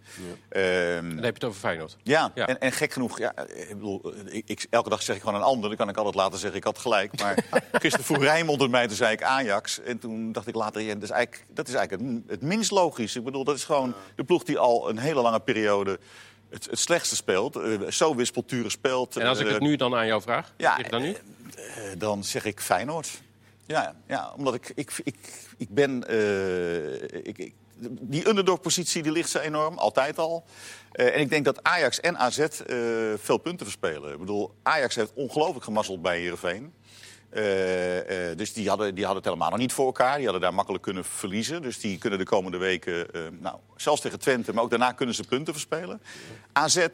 Ehm, Dan heb je het over Feyenoord. ja, Ja. En, en gek genoeg, ja, ik bedoel, ik, ik- elke dag zeg ik gewoon een ander. Dan kan ik altijd later zeggen, ik had gelijk. Maar gisteren vroeg Rijnmond het mij, toen zei ik Ajax. En toen dacht ik later, ja, dat is eigenlijk, dat is eigenlijk het, het minst logisch. Ik bedoel, dat is gewoon de ploeg die al een hele lange periode het, het slechtste speelt. eh, zo wispelturig speelt. En als ik eh, het nu dan aan jou vraag, ja, zeg dan nu? eh, dan zeg ik Feyenoord. Ja, ja omdat ik, ik, ik, ik ben... eh, ik, ik, die underdog-positie die ligt ze enorm, altijd al. Eh, en ik denk dat Ajax en AZ eh, veel punten verspelen. Ik bedoel, Ajax heeft ongelooflijk gemazzeld bij Heerenveen. Eh, eh, dus die hadden, die hadden het helemaal nog niet voor elkaar. Die hadden daar makkelijk kunnen verliezen. Dus die kunnen de komende weken, eh, nou, zelfs tegen Twente... maar ook daarna kunnen ze punten verspelen. AZ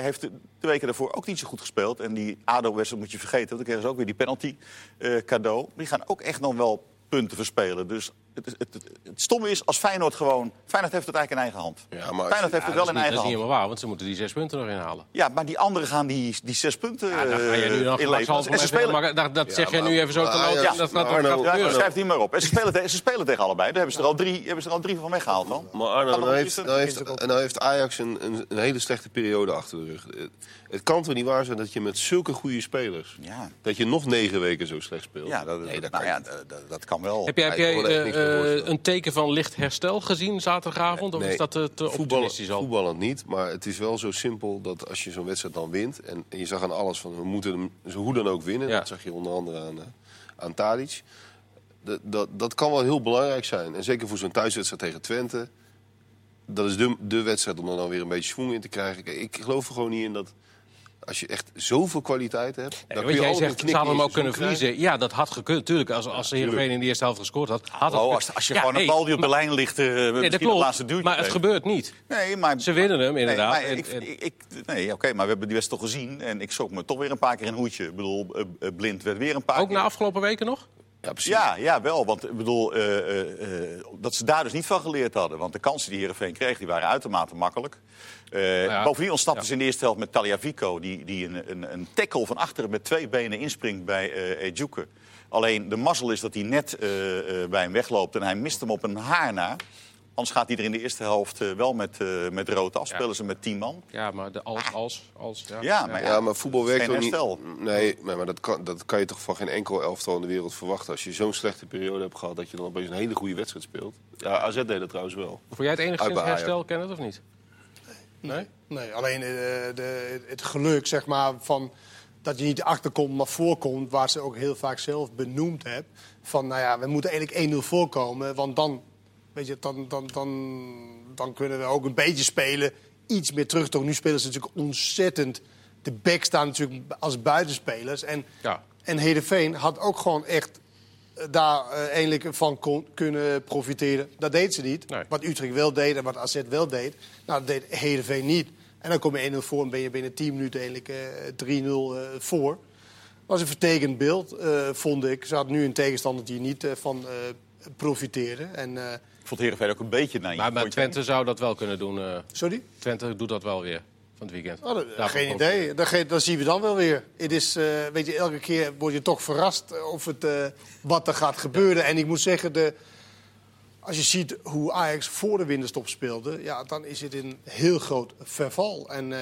heeft de, weken daarvoor ook niet zo goed gespeeld. En die ADO-wedstrijd moet je vergeten. Want dan kregen ze ook weer die penalty cadeau. Die gaan ook echt nog wel punten verspelen. Dus het, het, het, het stomme is, als Feyenoord gewoon... Feyenoord heeft het eigenlijk in eigen hand. Ja, maar Feyenoord heeft het dat wel is in niet, dat eigen is niet hand. helemaal waar, want ze moeten die zes punten nog inhalen. Ja, maar die anderen gaan die, die zes punten Ja, daar ga je nu eh, nog En ze spelen, maar dat, dat Ja, zeg jij nu even zo te lopen. Ajax- dat gaat Ja, gebeuren. schrijf die maar op. En ze spelen, te- ze spelen tegen allebei. Daar hebben ze er al drie, hebben ze er al drie van weggehaald dan. Maar Arno, nou heeft, nou zijn. heeft, nou heeft Ajax een, een, een hele slechte periode achter de rug. Het, het kan toch niet waar zijn dat je met zulke goede spelers... Ja. dat je nog negen weken zo slecht speelt? Ja, dat, nee, dat nou kan ja, dat, dat- dat wel. Heb jij, heb Ja, jij eh, eh, een teken van licht herstel gezien zaterdagavond? Of is dat te, te voetballen- optimistisch al? Voetballend niet, maar het is wel zo simpel dat als je zo'n wedstrijd dan wint... en je zag aan alles van we moeten hem hoe dan ook winnen. Ja. Dat zag je onder andere aan, uh, aan Tadic. Dat, dat, dat kan wel heel belangrijk zijn. En zeker voor zo'n thuiswedstrijd tegen Twente. Dat is de, de wedstrijd om er dan weer een beetje schwung in te krijgen. Kijk, ik geloof er gewoon niet in dat als je echt zoveel kwaliteit hebt... Dan kun je jij zegt, ze hadden hem in ook kunnen verliezen. Ja, dat had gekund. Tuurlijk, als, als Heerenveen in de eerste helft gescoord had, had gekund. als, als je Ja, gewoon een bal die op de lijn ligt, Nee, dat klopt, laatste duwtje maar het gebeurt niet. Nee, maar, Ze winnen hem, inderdaad. Nee, En- ik, en- ik, ik- nee oké, maar we hebben die wedstrijd toch gezien. En ik zoek me toch weer een paar keer een hoedje. Ik bedoel, eh, eh, Blind werd weer een paar Ook keer... na afgelopen weken nog? Ja, precies. Ja, ja, wel. Want ik bedoel, dat ze daar dus niet van geleerd hadden. Want de kansen die Heerenveen kreeg, die waren uitermate makkelijk. Eh, ja. Bovendien ontsnapten Ja. ze in de eerste helft met Taliafico... die, die een, een, een tackle van achteren met twee benen inspringt bij eh Ejuke. Alleen de mazzel is dat hij net eh, eh, bij hem wegloopt... en hij mist hem op een haar na. Anders gaat hij er in de eerste helft eh, wel met, eh, met rood af. Spelen ze met tien man. Ja, maar de als, als, als. Ja, Ja, maar Ja, maar voetbal werkt geen ook niet. herstel. Nee, nee, maar dat kan, dat kan je toch van geen enkel elftal in de wereld verwachten. Als je zo'n slechte periode hebt gehad, dat je dan opeens een hele goede wedstrijd speelt. Ja, AZ deed dat trouwens wel. Vond jij het enigszins herstel, Kenneth, of niet? Nee? Nee, alleen eh, de, het geluk zeg maar, van dat je niet achterkomt, maar voorkomt, waar ze ook heel vaak zelf benoemd hebben. Van nou ja, we moeten eigenlijk 1-0 voorkomen, want dan, weet je, dan, dan, dan, dan kunnen we ook een beetje spelen, iets meer terug. Toch nu spelen ze natuurlijk ontzettend. De back staan natuurlijk als buitenspelers. En, Ja. en Heerenveen had ook gewoon echt daar eh, eigenlijk van kon, kunnen profiteren. Dat deed ze niet. Nee. Wat Utrecht wel deed en wat AZ wel deed. Nou, dat deed Heerenveen niet. En dan kom je 1-0 voor en ben je binnen 10 minuten eigenlijk eh 3-0 eh, voor. Dat was een vertekend beeld, eh, vond ik. Ze had nu een tegenstander die niet eh, van eh profiteerde. En, eh, Ik vond Heerenveen ook een beetje naïef. Maar? Twente zou dat wel kunnen doen. eh. sorry? Twente doet dat wel weer van het weekend. Oh, dat- Daarvan geen idee. Dat, ge- dat zien we dan wel weer. Het is, eh, weet je, elke keer word je toch verrast of het, eh, wat er gaat gebeuren. En ik moet zeggen, de, als je ziet hoe Ajax voor de winterstop speelde... Ja, dan is het een heel groot verval. En eh,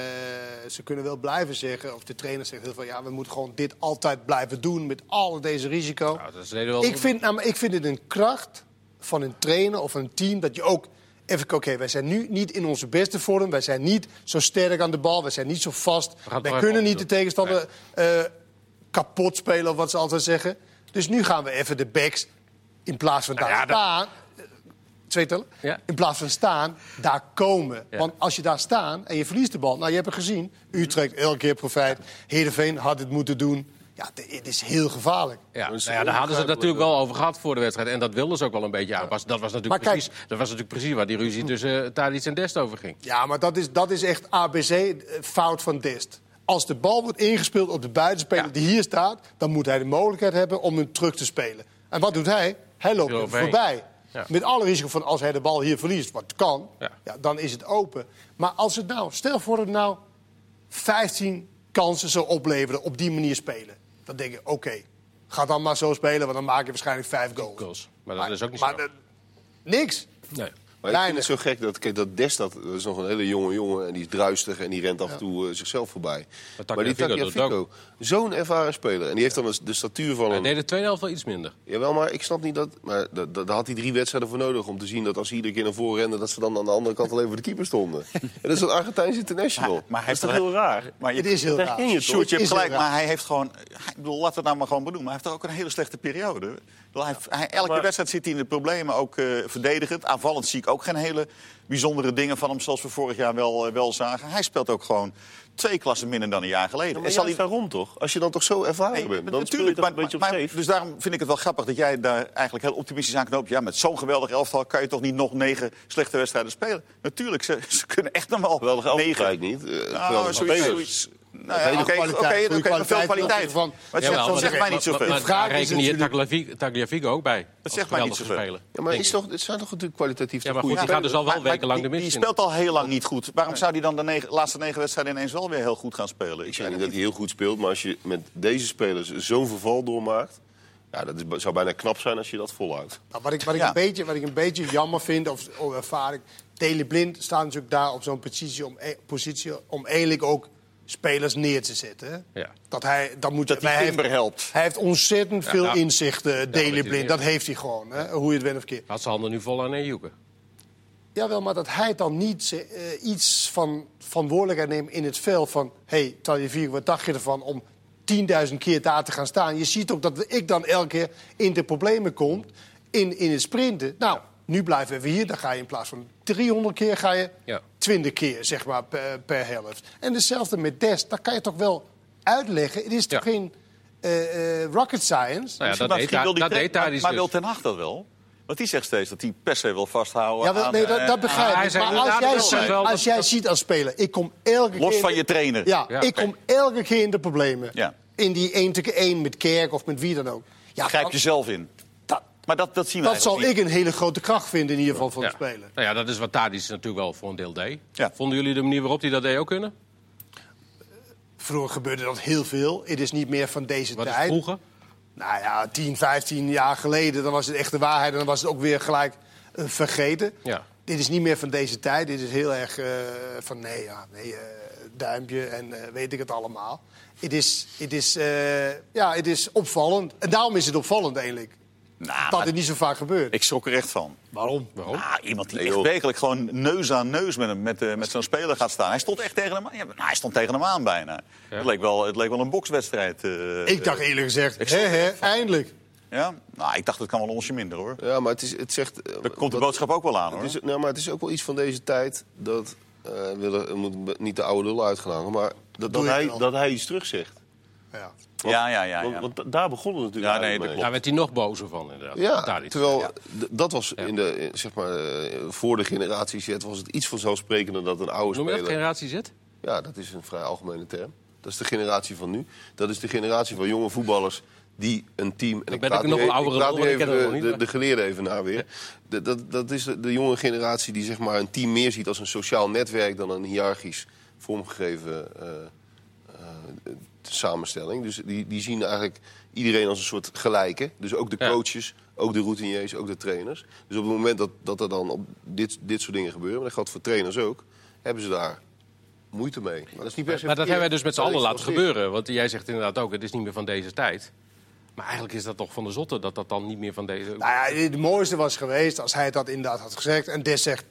ze kunnen wel blijven zeggen, of de trainer zegt heel veel... ja, we moeten gewoon dit altijd blijven doen met al deze risico. Dat deden wel Ik vind, nou, maar ik vind het een kracht van een trainer of een team dat je ook even oké, wij zijn nu niet in onze beste vorm, wij zijn niet zo sterk aan de bal, wij zijn niet zo vast, het wij kunnen niet de tegenstander eh, kapot spelen, of wat ze altijd zeggen. Dus nu gaan we even de backs in plaats van daar ja, dat- staan. eh, Twee tellen? Ja. In plaats van staan, daar komen. Ja. Want als je daar staan en je verliest de bal... Nou, je hebt het gezien. Utrecht elke keer profijt. Heerenveen had het moeten doen. Ja, het is heel gevaarlijk. Ja, nou ja, daar hadden ze het natuurlijk wel over gehad voor de wedstrijd. En dat wilden ze ook wel een beetje aanpassen. Dat was natuurlijk, kijk- precies, dat was natuurlijk precies waar die ruzie tussen uh, Tadic en Dest over ging. Ja, maar dat is, dat is echt ABC-fout van Dest. Als de bal wordt ingespeeld op de buitenspeler Ja. die hier staat... dan moet hij de mogelijkheid hebben om hem terug te spelen. En wat doet hij? Hij loopt er voorbij. Ja. Met alle risico van als hij de bal hier verliest, wat kan... Ja. Ja. dan is het open. Maar als het nou, stel voor dat het nou 15 kansen zou opleveren op die manier spelen... dan denk je, oké, ga dan maar zo spelen... want dan maak je waarschijnlijk vijf goals. Goals. Maar dat is ook niet maar zo. de- niks. Nee. Maar ik vind het zo gek dat, kijk, dat Des, dat, dat is nog een hele jonge jongen en die is druistig en die rent af en toe eh, zichzelf voorbij. Maar Maar die Tagliafico zo'n ervaren speler. En die heeft dan de statuur van Hij een... deed de tweede helft wel iets minder. Jawel, maar ik snap niet dat... Maar da- da- daar had hij drie wedstrijden voor nodig om te zien dat als hij iedere keer naar voren rende... dat ze dan aan de andere kant alleen voor de keeper stonden. en dat is een Argentijns international. Maar hij dat is heeft toch heel raar? Maar je, Het is heel raar. je toch? Sjoerd, je hebt gelijk, maar hij heeft gewoon... Ik bedoel, laten we het nou maar gewoon benoemen. Hij heeft toch ook een hele slechte periode. Hij, hij- elke maar- wedstrijd zit hij in de problemen, ook eh, verdedigend. Aanvallend zie ik ook geen hele bijzondere dingen van hem... zoals we vorig jaar wel, eh, wel zagen. Hij speelt ook gewoon twee klassen minder dan een jaar geleden. Maar En zal hij- daarom toch? Als je dan toch zo ervaren Nee, bent, dan je natuurlijk, maar, een beetje op maar-. Dus daarom vind ik het wel grappig dat jij daar eigenlijk heel optimistisch aan knoopt. Ja, met zo'n geweldig elftal kan je toch niet nog negen slechte wedstrijden spelen? Natuurlijk, ze, ze kunnen echt nog wel Geweldig elftal negen. kijk ik niet. Eh, Nou, geweldige zoiets, spelers. zoiets. Nou ja, oké, veel kwaliteit van- Maar Jawel, zegt, mij niet zoveel. Maar, vraag maar is reken je natuurlijk- Tagliafico- ook bij. Dat zegt mij niet zoveel. speler. Ja, maar is toch, het zijn toch natuurlijk kwalitatief Ja, maar goede goed, die gaat dus al wel wekenlang de die, mist die speelt al heel lang niet goed. Waarom zou hij dan de laatste negen wedstrijden ineens wel weer heel goed gaan spelen? Ik zeg niet dat hij heel goed speelt, maar als je met deze spelers zo'n verval doormaakt... Ja, dat is, zou bijna knap zijn als je dat volhoudt. Nou, wat ik, wat, ik Ja. een beetje, wat ik een beetje jammer vind, of, of ervaring... Daley Blind staat natuurlijk daar op zo'n positie om, e- positie om eigenlijk ook spelers neer te zetten. Ja. Dat hij, dat moet, Dat hij hij Timber heeft, helpt. Hij heeft ontzettend veel nou, inzicht, eh is Blind. Dat heeft hij gewoon, hè, hoe je het bent of keer. Had zijn handen nu vol aan een joeken. Jawel, maar dat hij dan niet eh, iets van verantwoordelijkheid neemt in het veld van... hé, hey, Taljevier, wat dacht je ervan om 10.000 keer daar te gaan staan? Je ziet ook dat ik dan elke keer in de problemen kom in, in het sprinten. Nou, nu blijven we hier. Dan ga je in plaats van 300 keer, ga je Ja. 20 keer, zeg maar, per, per helft. En hetzelfde met Des. Dat kan je toch wel uitleggen? Het is toch Ja. geen eh, eh, rocket science? Nou ja, dat maar deed, wil daar, die dat deed trainer- daar iets Maar wil dus. Ten Hag dat wel? Want die zegt steeds dat hij per se wil vasthouden Ja, nee, dat, eh, dat begrijp ik. Maar als jij, wel, ziet, wel, als jij dat- ziet als speler, ik kom elke Los keer... van je trainer. Ja, Ja, ik kom elke keer in de problemen. Ja. In die 1 tegen 1 met Kerk of met wie dan ook. Ja, Grijp dan- je zelf in. Dat, Maar dat, dat zien we dat zal eigenlijk ik een hele grote kracht vinden in ieder geval van Ja. de speler. Nou ja, dat is wat Tadic natuurlijk wel voor een deel deed. Ja. Vonden jullie de manier waarop hij dat deed ook kunnen? Vroeger gebeurde dat heel veel. Het is niet meer van deze Wat is tijd. vroeger? Nou ja, 10, 15 jaar geleden, dan was het echt de waarheid. En dan was het ook weer gelijk eh, vergeten. Ja. Dit is niet meer van deze tijd. Dit is heel erg eh, van nee, ja, nee eh, duimpje en eh, weet ik het allemaal. Het is, het, is, eh, ja, het is opvallend. En daarom is het opvallend eigenlijk. Nou, dat het niet zo vaak gebeurt. ik schrok er echt van. Waarom? Waarom? Ah, iemand die Nee, echt werkelijk gewoon neus aan neus met, hem, met, eh, met zo'n speler gaat staan. Hij stond echt tegen hem aan. Ja, nou, hij stond tegen hem aan bijna. Het, leek wel, het leek wel een bokswedstrijd. eh, Ik dacht eerlijk gezegd, hè, hè, eindelijk. Ja? Nou, ik dacht het kan wel een onsje minder hoor. Ja, maar het, is, het zegt... eh, Daar komt de boodschap ook wel aan hoor. Het is, nou, maar het is ook wel iets van deze tijd dat... eh, we moeten niet de oude lul uitgehangen, maar dat, dat, hij, dat hij iets terugzegt. Ja. Ja, ja, ja. Want, ja. want daar begon het natuurlijk Ja, nee, mee. Daar werd hij nog bozer van, inderdaad. Ja, terwijl Ja. dat was in de, zeg maar, eh, voor de generatie Z was het iets vanzelfsprekender dat een oude Noem speler... generatie Z? Ja, dat is een vrij algemene term. Dat is de generatie van nu. Dat is de generatie van jonge voetballers die een team... En ben ik nog nu een oudere want ik ken nog de, niet, de, de geleerden even na weer. De- dat, dat is de, de jonge generatie die zeg maar, een team meer ziet als een sociaal netwerk... dan een hiërarchisch vormgegeven eh, eh, samenstelling. Dus die, die zien eigenlijk iedereen als een soort gelijke. Dus ook de Ja. coaches, ook de routiniers, ook de trainers. Dus op het moment dat, dat er dan op dit, dit soort dingen gebeuren... maar dat geldt voor trainers ook... hebben ze daar moeite mee. Maar dat is niet Maar dat hebben wij dus met z'n allen laten gebeuren. gebeuren. Want jij zegt inderdaad ook, het is niet meer van deze tijd. Maar eigenlijk is dat toch van de zotte dat dat dan niet meer van deze... Nou ja, het mooiste was geweest als hij dat inderdaad had gezegd. En Des zegt,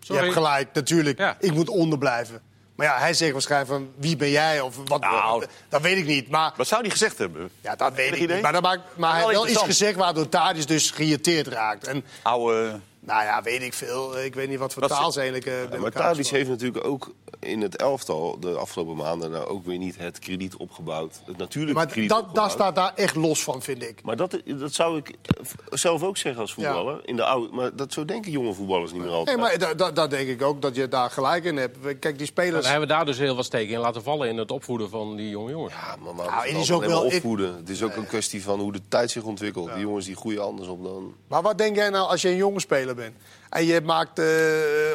Sorry. je hebt gelijk, natuurlijk, Ja. ik moet onderblijven. Maar ja, hij zegt waarschijnlijk van, wie ben jij? Of wat, Nou. dat weet ik niet. Maar Wat zou hij gezegd hebben? Ja, dat weet ik idee? niet. Maar, dat maakt, maar hij heeft wel iets gezegd waardoor Tadic dus geïrriteerd raakt. En Oude... nou ja, weet ik veel. Ik weet niet wat voor Wat taal ze- eigenlijk eh, maar Tadic heeft natuurlijk ook in het elftal de afgelopen maanden nou ook weer niet het krediet opgebouwd. Het natuurlijke Maar krediet dat, dat opgebouwd. staat daar echt los van, vind ik. Maar dat, dat zou ik eh, zelf ook zeggen als voetballer. In de oude, maar dat zo denken jonge voetballers niet meer altijd. Nee, maar dat, dat, dat denk ik ook, dat je daar gelijk in hebt. Kijk, die Dan spelers... hebben we daar dus heel wat steken in laten vallen in het opvoeden van die jonge jongens. Ja, maar, maar Nou, het is ook maar wel- ik- opvoeden. Het is ook een kwestie van hoe de tijd zich ontwikkelt. Die jongens die groeien anders op dan... Maar wat denk jij nou als je een jonge speler bent? En je maakt eh,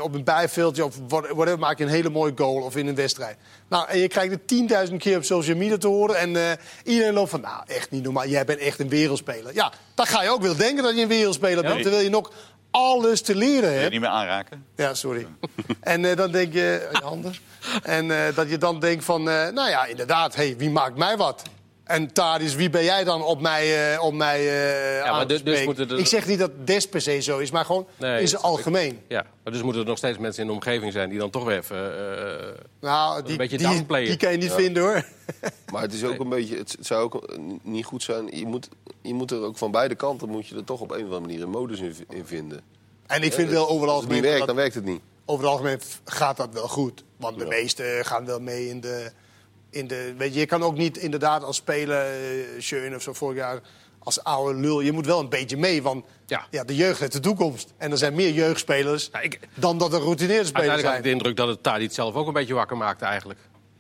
op een bijveldje of what- whatever, maak je een hele mooie goal of in een wedstrijd. Nou, en je krijgt het 10.000 keer op social media te horen. En eh, iedereen loopt van, nou, echt niet normaal. Jij bent echt een wereldspeler. Ja, dan ga je ook wel denken dat je een wereldspeler bent. Terwijl je nog alles te leren je hebt. niet meer aanraken? Ja, sorry. en eh, dan denk je, je handen. En dat je dan denkt van, nou ja, inderdaad, hey, wie maakt mij wat? En Tadis, wie ben jij dan op mij, eh, op mij eh, maar aan te dus- dus moeten er- Ik zeg niet dat Des per se zo is, maar gewoon Nee, in dat zijn snap ik. algemeen. Ja, maar dus moeten er nog steeds mensen in de omgeving zijn die dan toch weer even... eh, Nou, die, beetje die, downplayen. die kan je niet vinden hoor. Maar het is ook een beetje, het, het zou ook niet goed zijn. Je moet, je moet er ook van beide kanten moet je er toch op een of andere manier een modus in, in vinden. En ik vind wel over het Als het niet werkt, dat- dan werkt het niet. over het algemeen gaat dat wel goed. Want de meesten gaan wel mee in de, in de... Weet je, je kan ook niet inderdaad als speler, eh Schöne of zo vorig jaar... als oude lul, je moet wel een beetje mee. Want Ja. ja. de jeugd heeft de toekomst. En er zijn meer jeugdspelers Ja, ik- dan dat er routineerde spelers Uiteindelijk had ik de zijn. indruk dat het Tadic zelf ook een beetje wakker maakte eigenlijk.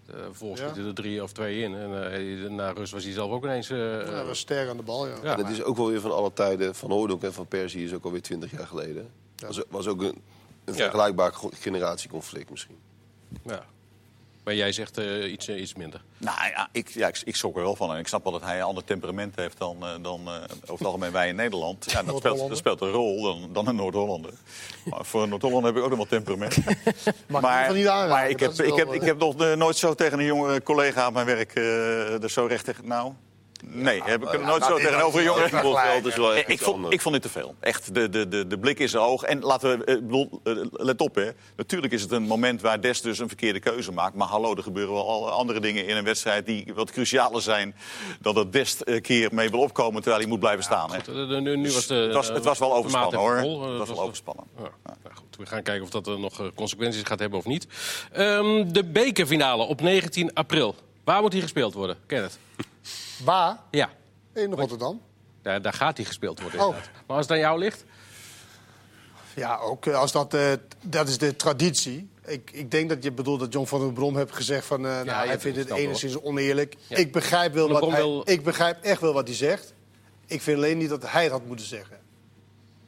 Uh, volgens Ja. zitten er drie of twee in. En eh, na rust was hij zelf ook ineens... eh, Ja, hij was sterk aan de bal, ja. Het is ook wel weer van alle tijden. Van Hooydonk en van Persie is ook alweer twintig jaar geleden. Was, was ook een, een vergelijkbaar ge- generatieconflict misschien. ja. Maar jij zegt eh, iets, eh, iets minder. Nou ja, ik, ja, ik, ik schrok er wel van. En ik snap wel dat hij een ander temperament heeft dan, eh, dan eh, over het algemeen wij in Nederland. Ja, dat, speelt, dat speelt een rol dan, dan een Noord-Hollander. Maar voor een Noord-Hollander heb ik ook nog wel temperament. Niet maar ik heb, ik, heb, ik heb nog nooit zo tegen een jonge collega aan mijn werk eh, er zo recht tegen... Nou, nee, heb ik er nooit zo tegenover een echt Ik vond, ik vond dit te veel. Echt, de, de, de, de blik is hoog. En laten we, eh, eh, let op hè. Natuurlijk is het een moment waar Des dus een verkeerde keuze maakt. Maar hallo, er gebeuren wel andere dingen in een wedstrijd die wat crucialer zijn. Dan dat Des een keer mee wil opkomen terwijl hij moet blijven staan. Eh, nu, nu was de, het, was, het was wel overspannen hoor. Eh, Het was wel overspannen. Ja, goed, we gaan kijken of dat er nog eh, consequenties gaat hebben of niet. Ehm, de bekerfinale op 19 april. Waar moet die gespeeld worden? Kenneth? Waar? Ja, In Rotterdam. daar, daar gaat die gespeeld worden. Oh. inderdaad. Maar als het aan jou ligt? Ja, ook eh, als dat, eh, dat is de traditie. Ik, ik denk dat je bedoelt dat John van der Brom heeft gezegd van, eh, nou, hij vindt het het snap enigszins oneerlijk. Ja. Ik begrijp wel wat hij, wil- ik begrijp echt wel wat hij zegt. Ik vind alleen niet dat hij dat had moeten zeggen.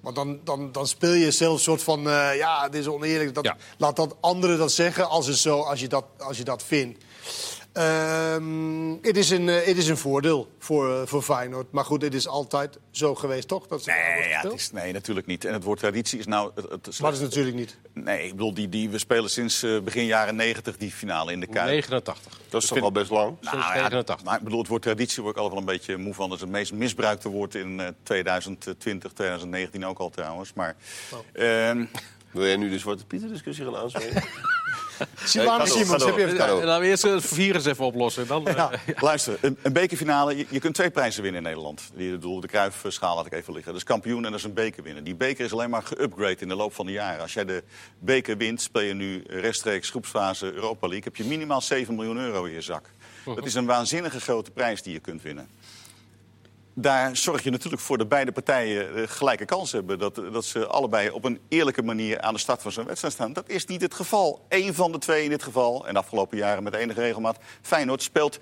Want dan, dan, dan speel je zelf een soort van, eh, ja, dit is oneerlijk. Dat, Ja. Laat dat anderen dat zeggen als, het zo, als, je, dat, als je dat vindt. Ehm, Het is, een, eh, het is een voordeel voor, eh, voor Feyenoord. Maar goed, het is altijd zo geweest, toch? Dat Nee, ja, het is, nee, natuurlijk niet. En het woord traditie is nou... Het, het Maar dat is natuurlijk niet. Nee, ik bedoel, die, die, we spelen sinds eh, begin jaren 90 die finale in de Kuip. 89. Dat is toch al best lang. Nou, Sinds ja, 89. maar ik bedoel, het woord traditie word ik altijd wel een beetje moe van. Dat is het meest misbruikte woord in eh, 2020, 2019 ook al trouwens. Maar ehm, Wil jij nu de Zwarte Pieter discussie gaan aanspreken? Simons, heb je even door. Laten we eerst het virus even oplossen. Dan, eh, luister, een, een bekerfinale, je, je kunt twee prijzen winnen in Nederland. Die, ik bedoel, de Kruifschaal laat ik even liggen. Dat is kampioen en dat is een beker winnen. Die beker is alleen maar geüpgrade in de loop van de jaren. Als jij de beker wint, speel je nu rechtstreeks groepsfase Europa League. Heb je minimaal 7 miljoen euro in je zak. Dat is een waanzinnige grote prijs die je kunt winnen. Daar zorg je natuurlijk voor dat beide partijen eh, gelijke kans hebben. Dat, dat ze allebei op een eerlijke manier aan de start van zo'n wedstrijd staan. Dat is niet het geval. Eén van de twee in dit geval, en de afgelopen jaren met enige regelmaat... Feyenoord speelt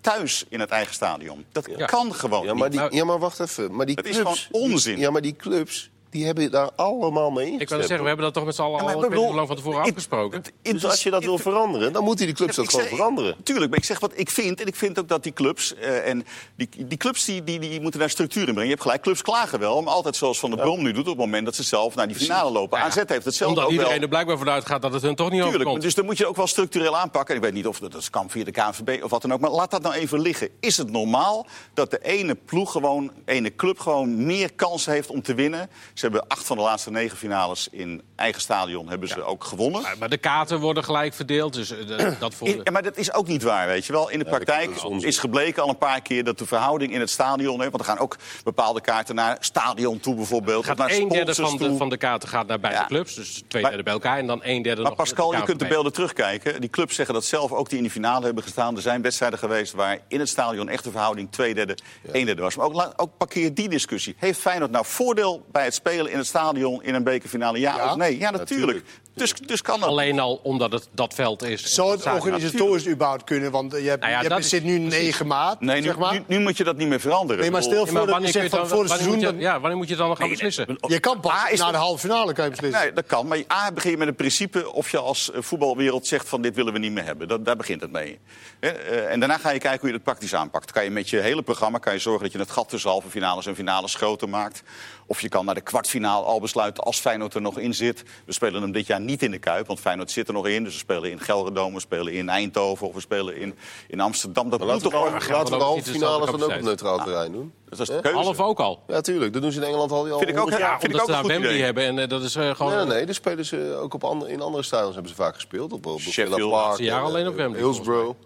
thuis in het eigen stadion. Dat Ja. kan gewoon Ja, maar, niet. die, ja, maar wacht even. Maar die Het is gewoon onzin. Ja, maar die clubs, die hebben daar allemaal mee Ik ingestemd. wil zeggen, we hebben dat toch met z'n allen Ja, al ik ik bedoel, lang van tevoren ik- afgesproken. het- Dus als je dat wil veranderen, dan moeten die clubs dat Ik gewoon zeg- veranderen. Tuurlijk, maar ik zeg wat ik vind. En ik vind ook dat die clubs. eh, en die, die clubs die, die, die moeten daar structuur in brengen. Je hebt gelijk, clubs klagen wel. Maar altijd zoals Van der Brom nu doet. op het moment dat ze zelf naar die finale lopen. Ja. AZ heeft hetzelfde Omdat ook iedereen wel. er blijkbaar vanuit gaat dat het hun toch niet Tuurlijk, overkomt. dus dan moet je ook wel structureel aanpakken. Ik weet niet of dat, dat kan via de KNVB of wat dan ook. Maar laat dat nou even liggen. Is het normaal dat de ene ploeg gewoon, ene club gewoon meer kansen heeft om te winnen? Ze hebben acht van de laatste negen finales in eigen stadion hebben ze ook gewonnen. Maar- Maar de kaarten worden gelijk verdeeld, dus eh, de- dat voor... I- maar dat is ook niet waar, weet je wel. In de praktijk is gebleken al een paar keer dat de verhouding in het stadion... Hè, want er gaan ook bepaalde kaarten naar stadion toe bijvoorbeeld. gaat naar een derde van de, toe. van de kaarten gaat naar beide Ja. clubs. Dus twee Maar- derde bij elkaar en dan één derde Maar nog Pascal, je kunt de beelden terugkijken. Die clubs zeggen dat zelf ook die in de finale hebben gestaan. Er zijn wedstrijden geweest waar in het stadion echt de verhouding twee derde, één derde was. Maar ook, ook parkeer die discussie. Heeft Feyenoord nou voordeel bij het spelen in het stadion in een bekerfinale? Ja, Ja. of nee? Ja, natuurlijk. Natuurlijk. Dus, dus kan dat. Alleen al omdat het dat veld is. Zou het organisatorisch überhaupt kunnen? Want eh, je, hebt, Nou ja, je dat hebt, zit nu 9 maart, Nee, nu, zeg maar. nu, nu moet je dat niet meer veranderen. Nee, maar stil bedoel- Ja, maar voordat je zegt je van voor het seizoen... je- Ja, wanneer moet je dan nog gaan beslissen? Je kan pas A is na de halve finale kan je beslissen. Nee, dat kan. Maar A begin je met een principe of je als eh, voetbalwereld zegt van dit willen we niet meer hebben. Dat, daar begint het mee. Hè, eh, en daarna ga je kijken hoe je dat praktisch aanpakt. Kan je met je hele programma kan je zorgen dat je het gat tussen halve finales en finales groter maakt. Of je kan naar de kwartfinale al besluiten als Feyenoord er nog in zit. We spelen hem dit jaar niet in de Kuip, want Feyenoord zit er nog in. Dus we spelen in Gelredome, we spelen in Eindhoven of we spelen in, in Amsterdam. Dat moet toch de- gewoon... laten we de halve niet finales dan ook op neutraal terrein doen. Dat is de keuze. Half ook al. Ja, tuurlijk. Dat doen ze in Engeland al. al Vind ik ook, 100 ja, vind ik ook een goed idee. hebben en eh, dat is eh, gewoon... Nee, nee, nee. Spelen ze ook op andere, in andere stadions hebben ze vaak gespeeld. Op, op Sheffield. Villa Park, Laatste jaar en, alleen op eh, Wembley, Hillsborough.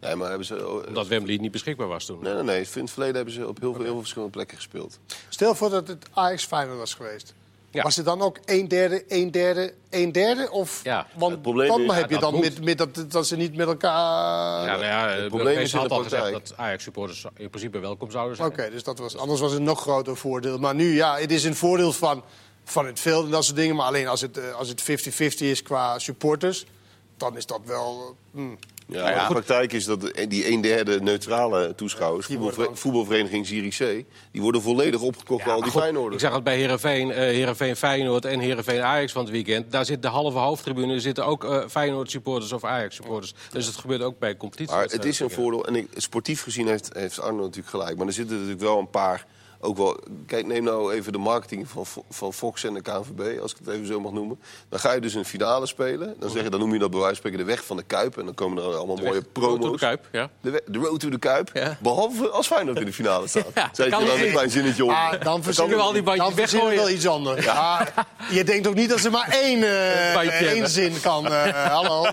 Nee, maar hebben ze... oh, Omdat Wembley niet beschikbaar was toen. Nee, nee, nee. In het verleden hebben ze op heel veel, heel veel verschillende plekken gespeeld. Stel voor dat het Ajax Feyenoord was geweest. Ja. Was het dan ook een derde, een derde, een derde? Of, Ja. Want dan is- heb je dan met, met dat, dat ze niet met elkaar... Ja, nou ja, het probleem is in had de al gezegd dat Ajax-supporters in principe welkom zouden zijn. Oké, dus dat was, anders was het een nog groter voordeel. Maar nu, ja, het is een voordeel van, van het veld en dat soort dingen. Maar alleen als het eh, als het 50-50 is qua supporters, dan is dat wel... hm. Ja, Nou ja, de praktijk is dat die een derde neutrale toeschouwers, voetbalvereniging Zierikzee, die worden volledig opgekocht door al die Ik Feyenoorders. zag het bij Herenveen, Herenveen Feyenoord en Herenveen Ajax van het weekend. Daar zit de halve hoofdtribune zitten ook eh, Feyenoord supporters of Ajax supporters. Dus het gebeurt ook bij competitie. Maar het is een voordeel. En ik, sportief gezien heeft, heeft Arno natuurlijk gelijk. Maar er zitten natuurlijk wel een paar. Ook wel, kijk, neem nou even de marketing van, van Fox en de KNVB, als ik het even zo mag noemen. Dan ga je dus een finale spelen. Dan, zeg je, dan noem je dat bij wijze van spreken de weg van de Kuip. En dan komen er allemaal mooie promo's. de Kuip, ja. De, we- de road to the Kuip. Ja. Behalve als Feyenoord in de finale staat. Ja, je dan een klein zinnetje op. Ah, dan verzinnen we al die bandjes dan verzinnen we wel weggooien. iets anders. Ja. je denkt ook niet dat ze maar één, eh, bandje één zin kan. eh, hallo.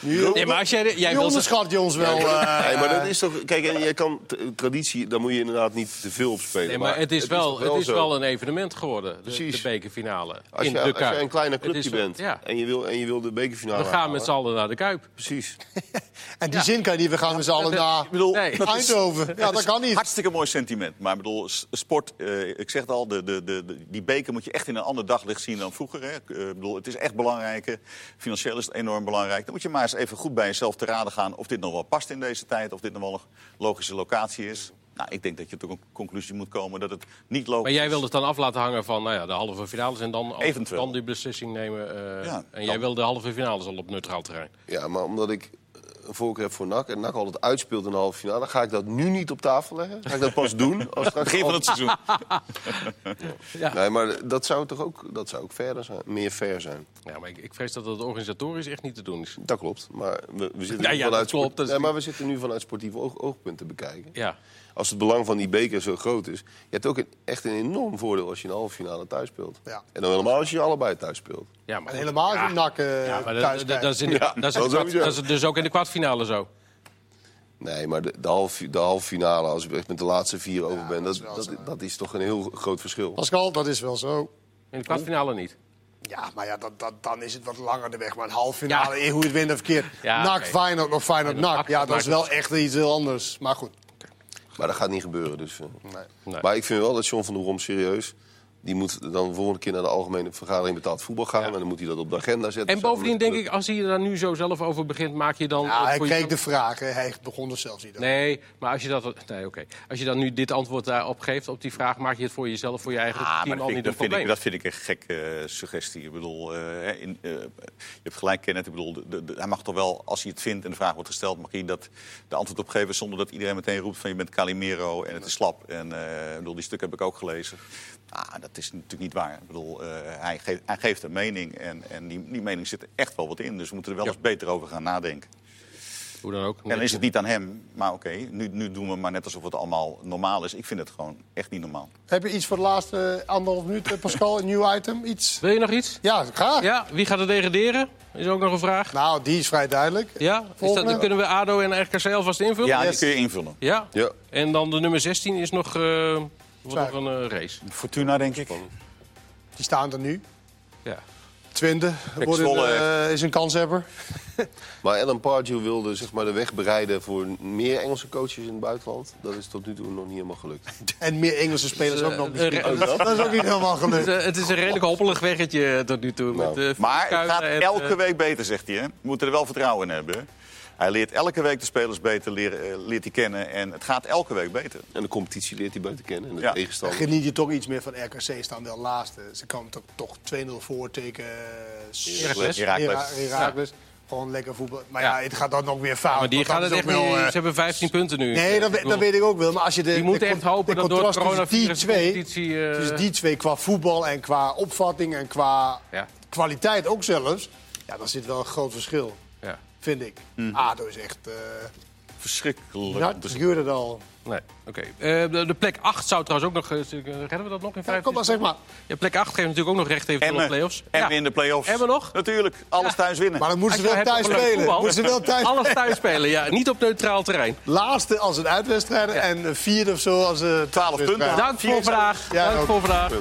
Nu, Nee, maar als jij, jij nu wil onderschat je ons wel. eh, Nee, maar dat is toch. Kijk, en je kan traditie, daar moet je inderdaad niet te veel op spelen. Nee, maar het is wel, het is wel een evenement geworden, de, Precies. de bekerfinale. Als in je, de als jij een kleine clubje bent Ja. en, je wil, en je wil de bekerfinale We gaan halen, met z'n allen naar de Kuip. Precies. en die zin kan je niet. We gaan met z'n allen naar Ik bedoel, Nee. dat is- Eindhoven. Ja, dat kan niet. Hartstikke mooi sentiment. Maar ik bedoel, sport, eh, ik zeg het al, de, de, de, die beker moet je echt in een ander daglicht zien dan vroeger. Hè. Eh, ik bedoel, het is echt belangrijk. Financieel is het enorm belangrijk. Dan moet je maar eens even goed bij jezelf te raden gaan of dit nog wel past in deze tijd. Of dit nog wel een logische locatie is. Nou, ik denk dat je tot een conclusie moet komen dat het niet logisch Maar jij wil het dan af laten hangen van nou ja, de halve finales en dan, Eventueel. dan die beslissing nemen. eh, Ja, en dan. jij wil de halve finales al op neutraal terrein. Ja, maar omdat ik eh, een voorkeur heb voor NAC en NAC altijd uitspeelt in de halve finale, ga ik dat nu niet op tafel leggen. Ga ik dat pas doen als straks Begin van het seizoen. Nee, maar dat zou toch ook, dat zou ook verder zijn, meer fair zijn. Ja, maar ik, ik vrees dat het organisatorisch echt niet te doen is. Dat klopt. Maar we, we zitten Ja, nu ja, vanuit dat klopt. sport- Dat is- nee, maar we zitten nu vanuit sportieve oog, oogpunten bekijken. Ja. Als het belang van die beker zo groot is, je hebt ook een, echt een enorm voordeel als je een halve finale thuis speelt. Ja. En dan helemaal als je allebei thuis speelt. Ja, maar En helemaal eh, Ja, maar dat, thuis dat, is in de, Ja, dat, is dat kwart- is dus ook in de kwartfinale zo. Nee, maar de, de, halve, de halve finale, als ik echt met de laatste vier over ben, dat, dat, is toch een heel groot verschil. Pascal, dat is wel zo. In de kwartfinale niet. Ja, maar ja, dat, dat, dan is het wat langer de weg. Maar een halve finale, Ja. hoe je het wint of verkeerd. Ja, nak, oké. Feyenoord of Feyenoord. NAC, Ja, dat is wel echt iets heel anders. Maar goed. Maar dat gaat niet gebeuren. Dus, eh. Nee. Nee. Maar ik vind wel dat John van der Brom serieus... die moet dan de volgende keer naar de algemene vergadering betaald voetbal gaan... en dan moet hij dat op de agenda zetten. En bovendien denk ik, als hij er dan nu zo zelf over begint, maak je dan... Ja, hij kreeg je- de vraag. hè. Hij begon er zelfs niet over. Nee, maar als je, dat, nee, oké. als je dan nu dit antwoord daarop geeft, op die vraag... maak je het voor jezelf, voor je eigen Ah, team dat al vind, niet ik, een dat, vind ik, dat vind ik een gekke eh, suggestie. Ik bedoel, eh, hè, in, eh, je hebt gelijk, Kenneth. Ik bedoel, de, de- de- hij mag toch wel, als hij het vindt en de vraag wordt gesteld... mag hij dat, de antwoord op geven zonder dat iedereen meteen roept van... je bent Calimero en het is slap. En eh, ik bedoel, die stuk heb ik ook gelezen. Ah, dat is natuurlijk niet waar. Ik bedoel, eh, hij, geeft, hij geeft een mening en, en die, die mening zit er echt wel wat in. Dus we moeten er wel Ja. eens beter over gaan nadenken. Hoe dan ook. En dan is het niet aan hem, maar oké, nu, nu doen we maar net alsof het allemaal normaal is. Ik vind het gewoon echt niet normaal. Heb je iets voor de laatste anderhalf minuut, eh, Pascal? Een nieuw item? Iets? Wil je nog iets? Ja, graag. Ja, wie gaat er degraderen? Is ook nog een vraag. Nou, die is vrij duidelijk. Ja? Is dat, dan kunnen we ADO en RKC alvast invullen? Ja, Yes. die kun je invullen. Ja? Ja. En dan de nummer 16 is nog, eh, wordt nog een eh, race. Fortuna, denk ik. Die staan er nu. Ja. Twente wordt eh, is een kanshebber. Maar Alan Pardew wilde zeg maar, de weg bereiden voor meer Engelse coaches in het buitenland. Dat is tot nu toe nog niet helemaal gelukt. En meer Engelse spelers ook nog eh, beschikbaar. eh, Dat is ook niet helemaal Het is, gelukt. eh, het is een redelijk hoppelig weggetje tot nu toe. Nou, met, eh, Maar het gaat en, elke week beter, zegt hij. Hè? We moeten er wel vertrouwen in hebben. Hij leert elke week de spelers beter leren, eh, leert hij kennen. En het gaat elke week beter. En de competitie leert hij buiten kennen en de Ja. tegenstander. Geniet je toch iets meer van RKC, staan wel laatste. Ze komen toch, toch 2-0 voor tegen eh, Heracles. Heracles. Hera- Heracles. Gewoon lekker voetbal. Maar ja, Ja. het gaat dan nog weer fout. Maar die gaan het echt ook niet. wel, eh, Ze hebben 15 punten nu. Nee, dat, dat weet ik ook wel. Maar als je de, Die moeten de echt hopen de dat door het contrast tussen die twee, competitie, eh, tussen die twee qua voetbal en qua opvatting en qua Ja. kwaliteit ook zelfs. Ja, dan zit wel een groot verschil. Vind ik. Mhm. ADO is echt... eh Verschrikkelijk. zien. huurde het al. Nee, oké. Eh, de, de plek 8 zou trouwens ook nog... eh, redden we dat nog in 15? Ja, kom maar, zeg maar. Ja, plek 8 geeft natuurlijk ook nog recht eventueel op Emmen. play-offs. Ja. in de play-offs. Emmen nog? Natuurlijk. Alles thuis winnen. Maar dan moeten ze wel thuis spelen. Moeten ze wel thuis Alles thuis spelen, ja. Niet op neutraal terrein. Laatste als een uitwedstrijd en vierde of zo als een 12 punten. Dank voor vandaag. Ja, Dank ook. voor vandaag.